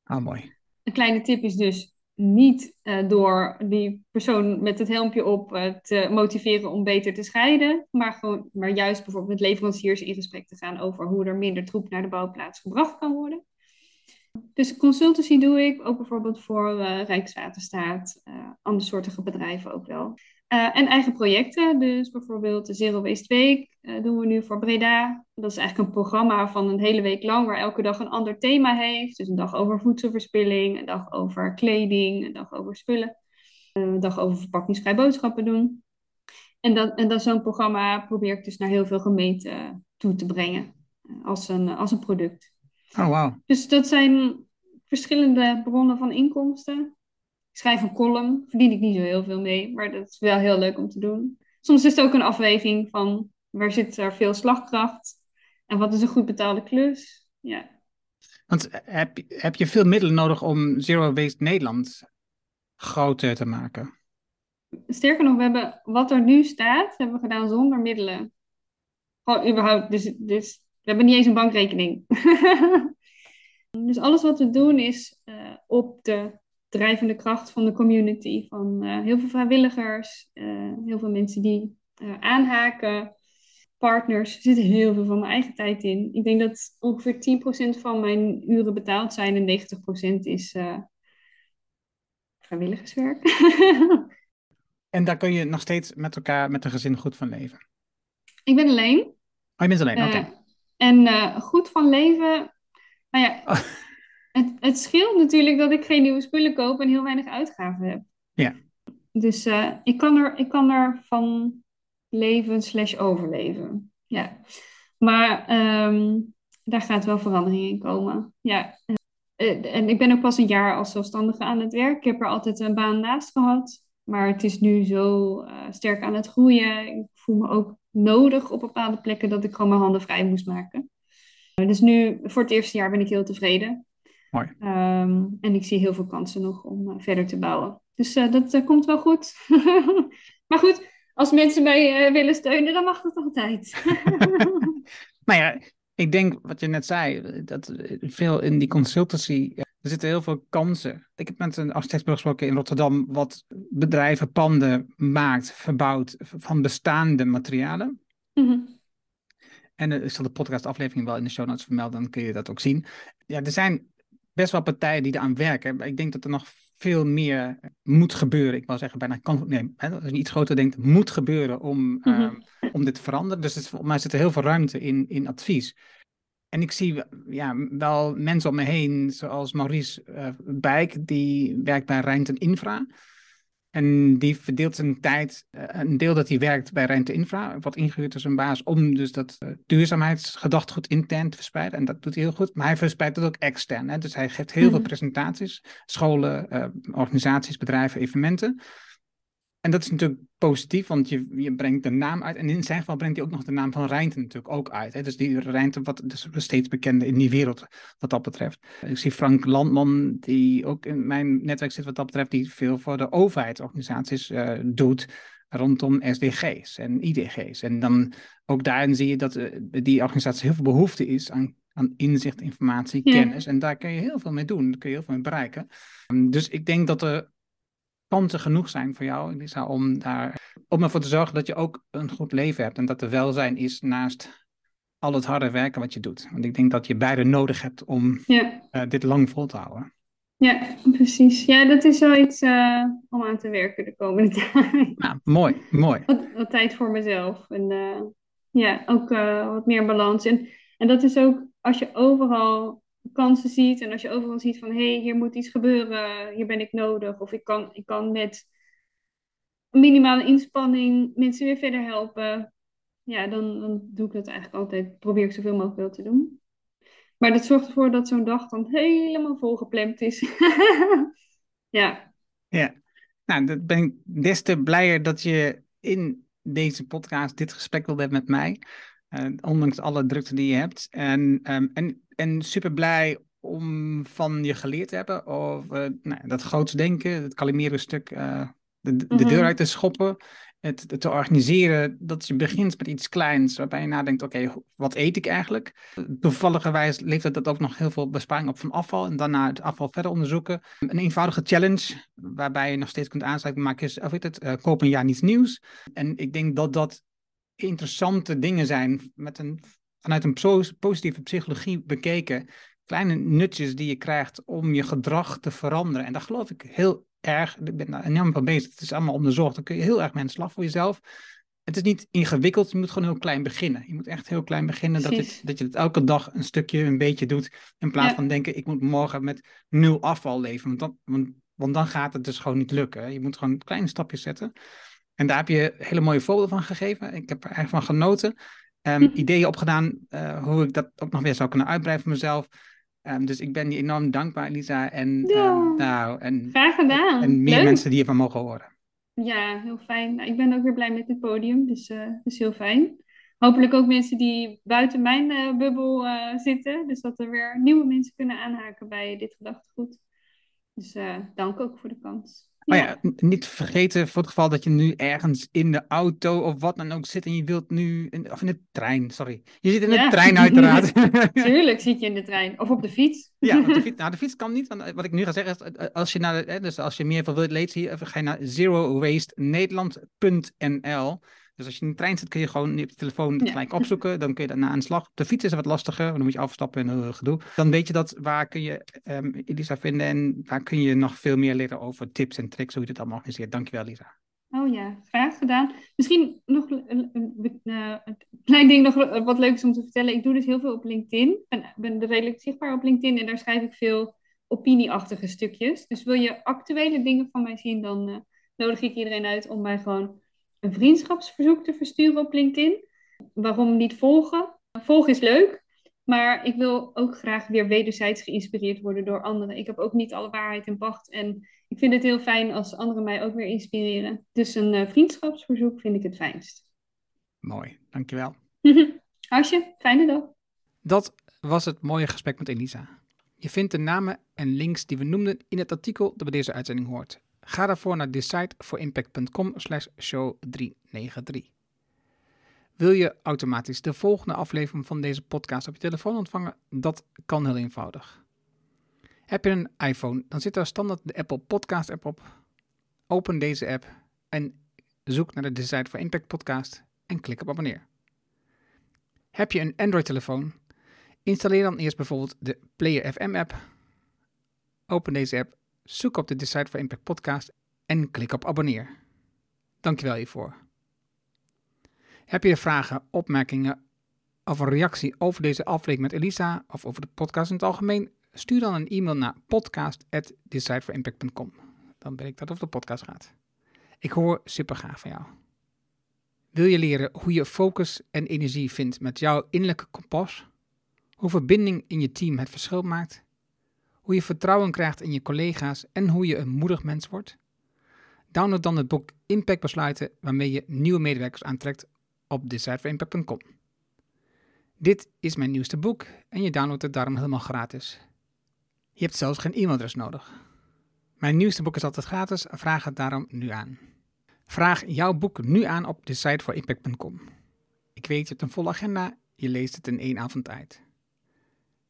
Ah, mooi. Een kleine tip is dus, niet uh, door die persoon met het helmpje op uh, te motiveren om beter te scheiden, maar, gewoon, maar juist bijvoorbeeld met leveranciers in gesprek te gaan over hoe er minder troep naar de bouwplaats gebracht kan worden. Dus consultancy doe ik ook bijvoorbeeld voor uh, Rijkswaterstaat, andersoortige bedrijven ook wel. Uh, en eigen projecten, dus bijvoorbeeld de Zero Waste Week uh, doen we nu voor Breda. Dat is eigenlijk een programma van een hele week lang waar elke dag een ander thema heeft. Dus een dag over voedselverspilling, een dag over kleding, een dag over spullen, uh, een dag over verpakkingsvrij boodschappen doen. En dat, en dat zo'n programma probeer ik dus naar heel veel gemeenten toe te brengen als een, als een product. Oh, wow. Dus dat zijn verschillende bronnen van inkomsten schrijf een column, verdien ik niet zo heel veel mee, maar dat is wel heel leuk om te doen. Soms is het ook een afweging van waar zit er veel slagkracht en wat is een goed betaalde klus. Ja. Want heb, heb je veel middelen nodig om Zero Waste Nederland groter te maken? Sterker nog, we hebben wat er nu staat, hebben we gedaan zonder middelen. Gewoon überhaupt, dus, dus we hebben niet eens een bankrekening. dus alles wat we doen is uh, op de drijvende kracht van de community. Van uh, heel veel vrijwilligers, uh, heel veel mensen die uh, aanhaken, partners. Er zit heel veel van mijn eigen tijd in. Ik denk dat ongeveer 10% van mijn uren betaald zijn en 90% is vrijwilligerswerk. en daar kun je nog steeds met elkaar, met een gezin goed van leven? Ik ben alleen. Oh, je bent alleen, oké. En goed van leven, nou ja... Oh. Het, het scheelt natuurlijk dat ik geen nieuwe spullen koop en heel weinig uitgaven heb. Ja. Dus uh, ik, kan er, ik kan er van leven slash overleven. Ja. Maar um, daar gaat wel verandering in komen. Ja. Uh, en ik ben ook pas een jaar als zelfstandige aan het werk. Ik heb er altijd een baan naast gehad. Maar het is nu zo uh, sterk aan het groeien. Ik voel me ook nodig op bepaalde plekken dat ik gewoon mijn handen vrij moest maken. Dus nu, voor het eerste jaar ben ik heel tevreden. Mooi. Ehm, en ik zie heel veel kansen nog om uh, verder te bouwen. Dus uh, dat uh, komt wel goed. maar goed, als mensen mij willen steunen, dan mag dat altijd. nou ja, ik denk wat je net zei, dat veel in die consultancy, er zitten heel veel kansen. Ik heb met een architectbureau gesproken in Rotterdam, wat bedrijven panden maakt, verbouwt van bestaande materialen. Mm -hmm. En ik zal de podcastaflevering wel in de show notes vermelden, dan kun je dat ook zien. Ja, er zijn best wel partijen die eraan werken. Maar ik denk dat er nog veel meer moet gebeuren. Ik wil zeggen, bijna kan. Nee, als je iets groter denkt, moet gebeuren om, mm -hmm. om dit te veranderen. Dus het, voor mij zit er heel veel ruimte in, in advies. En ik zie ja, wel mensen om me heen, zoals Maurice uh, Bijk, die werkt bij Rijnten Infra. En die verdeelt zijn tijd, uh, een deel dat hij werkt bij Rente Infra, wat ingehuurd is een baas, om dus dat uh, duurzaamheidsgedachtegoed intern te verspreiden. En dat doet hij heel goed, maar hij verspreidt het ook extern. Hè? Dus hij geeft heel mm -hmm. veel presentaties, scholen, uh, organisaties, bedrijven, evenementen. En dat is natuurlijk positief, want je, je brengt de naam uit. En in zijn geval brengt hij ook nog de naam van Rijnte natuurlijk ook uit. Hè? Dus die Rijnte, wat dus steeds bekende in die wereld wat dat betreft. Ik zie Frank Landman, die ook in mijn netwerk zit wat dat betreft, die veel voor de overheidsorganisaties uh, doet rondom SDG's en IDG's. En dan ook daarin zie je dat uh, die organisatie heel veel behoefte is aan, aan inzicht, informatie, ja. kennis. En daar kun je heel veel mee doen, daar kun je heel veel mee bereiken. Dus ik denk dat er kansen genoeg zijn voor jou, Elisa, om, daar, om ervoor te zorgen dat je ook een goed leven hebt. En dat er welzijn is naast al het harde werken wat je doet. Want ik denk dat je beide nodig hebt om ja. uh, dit lang vol te houden. Ja, precies. Ja, dat is wel iets uh, om aan te werken de komende tijd. Nou, mooi, mooi. Wat, wat tijd voor mezelf. En uh, ja, ook wat meer balans. En, en dat is ook als je overal kansen ziet en als je overal ziet van hé, hey, hier moet iets gebeuren, hier ben ik nodig, of ik kan, ik kan met minimale inspanning mensen weer verder helpen, ja, dan, dan doe ik dat eigenlijk altijd, probeer ik zoveel mogelijk te doen. Maar dat zorgt ervoor dat zo'n dag dan helemaal volgepland is. ja. Ja, nou, dat ben ik des te blijer dat je in deze podcast dit gesprek wilde hebben met mij. Uh, ondanks alle drukte die je hebt. En, um, en en super blij om van je geleerd te hebben. Of uh, nou, dat groots denken, het kalimeren stuk, uh, de, de deur uit te schoppen. Het, het, te organiseren, dat je begint met iets kleins, waarbij je nadenkt, oké, okay, wat eet ik eigenlijk? Toevalligerwijs levert dat ook nog heel veel besparing op van afval en daarna het afval verder onderzoeken. Een eenvoudige challenge, waarbij je nog steeds kunt aansluiten, maak je, of weet het, uh, koop een jaar niets nieuws. En ik denk dat dat interessante dingen zijn met een vanuit een positieve psychologie bekeken, kleine nutjes die je krijgt om je gedrag te veranderen. En daar geloof ik heel erg, ik ben daar enorm van bezig, het is allemaal onderzocht, dan kun je heel erg mensen slag voor jezelf. Het is niet ingewikkeld, je moet gewoon heel klein beginnen. Je moet echt heel klein beginnen, dat, het, dat je het elke dag een stukje, een beetje doet, in plaats ja. van denken, ik moet morgen met nul afval leven, want dan, want, want dan gaat het dus gewoon niet lukken. Je moet gewoon kleine stapjes zetten. En daar heb je hele mooie voorbeelden van gegeven. Ik heb er erg van genoten um, ideeën opgedaan uh, hoe ik dat ook nog weer zou kunnen uitbreiden voor mezelf. Um, dus ik ben je enorm dankbaar, Elisa. En, ja, um, nou, en, graag gedaan. En meer Leuk. mensen die hiervan mogen horen. Ja, heel fijn. Nou, ik ben ook weer blij met het podium, dus uh, dat is heel fijn. Hopelijk ook mensen die buiten mijn uh, bubbel uh, zitten. Dus dat er weer nieuwe mensen kunnen aanhaken bij dit gedachtegoed. Dus dank ook voor de kans. Maar ja, niet vergeten voor het geval dat je nu ergens in de auto of wat dan ook zit en je wilt nu, in, of in de trein, sorry. Je zit in ja. de trein uiteraard. Tuurlijk zit je in de trein. Of op de fiets. Ja, op de fiets. Nou, de fiets kan niet, want wat ik nu ga zeggen is, als je, naar de, dus als je meer van wilt lezen, ga je naar zerowastenederland.nl. Dus als je in de trein zit, kun je gewoon op je telefoon ja. gelijk opzoeken. Dan kun je daarna aan de slag. Op de fiets is het wat lastiger, want dan moet je afstappen en uh, gedoe. Dan weet je dat waar kun je um, Elisa vinden en waar kun je nog veel meer leren over tips en tricks, hoe je dit allemaal organiseert. Dankjewel, Lisa. Oh ja, graag gedaan. Misschien nog een, een, klein ding nog wat leuk is om te vertellen. Ik doe dus heel veel op LinkedIn. Ik ben, ben redelijk zichtbaar op LinkedIn en daar schrijf ik veel opinieachtige stukjes. Dus wil je actuele dingen van mij zien, dan uh, nodig ik iedereen uit om mij gewoon een vriendschapsverzoek te versturen op LinkedIn. Waarom niet volgen? Volgen is leuk, maar ik wil ook graag weer wederzijds geïnspireerd worden door anderen. Ik heb ook niet alle waarheid in pacht en ik vind het heel fijn als anderen mij ook weer inspireren. Dus een uh, vriendschapsverzoek vind ik het fijnst. Mooi, dankjewel. Asje, fijne dag. Dat was het mooie gesprek met Elisa. Je vindt de namen en links die we noemden in het artikel dat bij deze uitzending hoort. Ga daarvoor naar decideforimpact.com slash show 393. Wil je automatisch de volgende aflevering van deze podcast op je telefoon ontvangen? Dat kan heel eenvoudig. Heb je een iPhone, dan zit daar standaard de Apple Podcast app op. Open deze app en zoek naar de Decide for Impact podcast en klik op abonneer. Heb je een Android-telefoon? Installeer dan eerst bijvoorbeeld de Player FM app. Open deze app, zoek op de Decide for Impact podcast en klik op abonneer. Dankjewel hiervoor. Heb je vragen, opmerkingen of een reactie over deze aflevering met Elisa of over de podcast in het algemeen? Stuur dan een e-mail naar podcast.decideforimpact.com. Dan ben ik dat over de podcast gaat. Ik hoor super graag van jou. Wil je leren hoe je focus en energie vindt met jouw innerlijke kompas? Hoe verbinding in je team het verschil maakt? Hoe je vertrouwen krijgt in je collega's en hoe je een moedig mens wordt? Download dan het boek Impact Besluiten waarmee je nieuwe medewerkers aantrekt op decideforimpact.com. Dit is mijn nieuwste boek en je downloadt het daarom helemaal gratis. Je hebt zelfs geen e-mailadres nodig. Mijn nieuwste boek is altijd gratis, vraag het daarom nu aan. Vraag jouw boek nu aan op de site voor impact.com. Ik weet, je hebt een volle agenda, je leest het in één avond uit.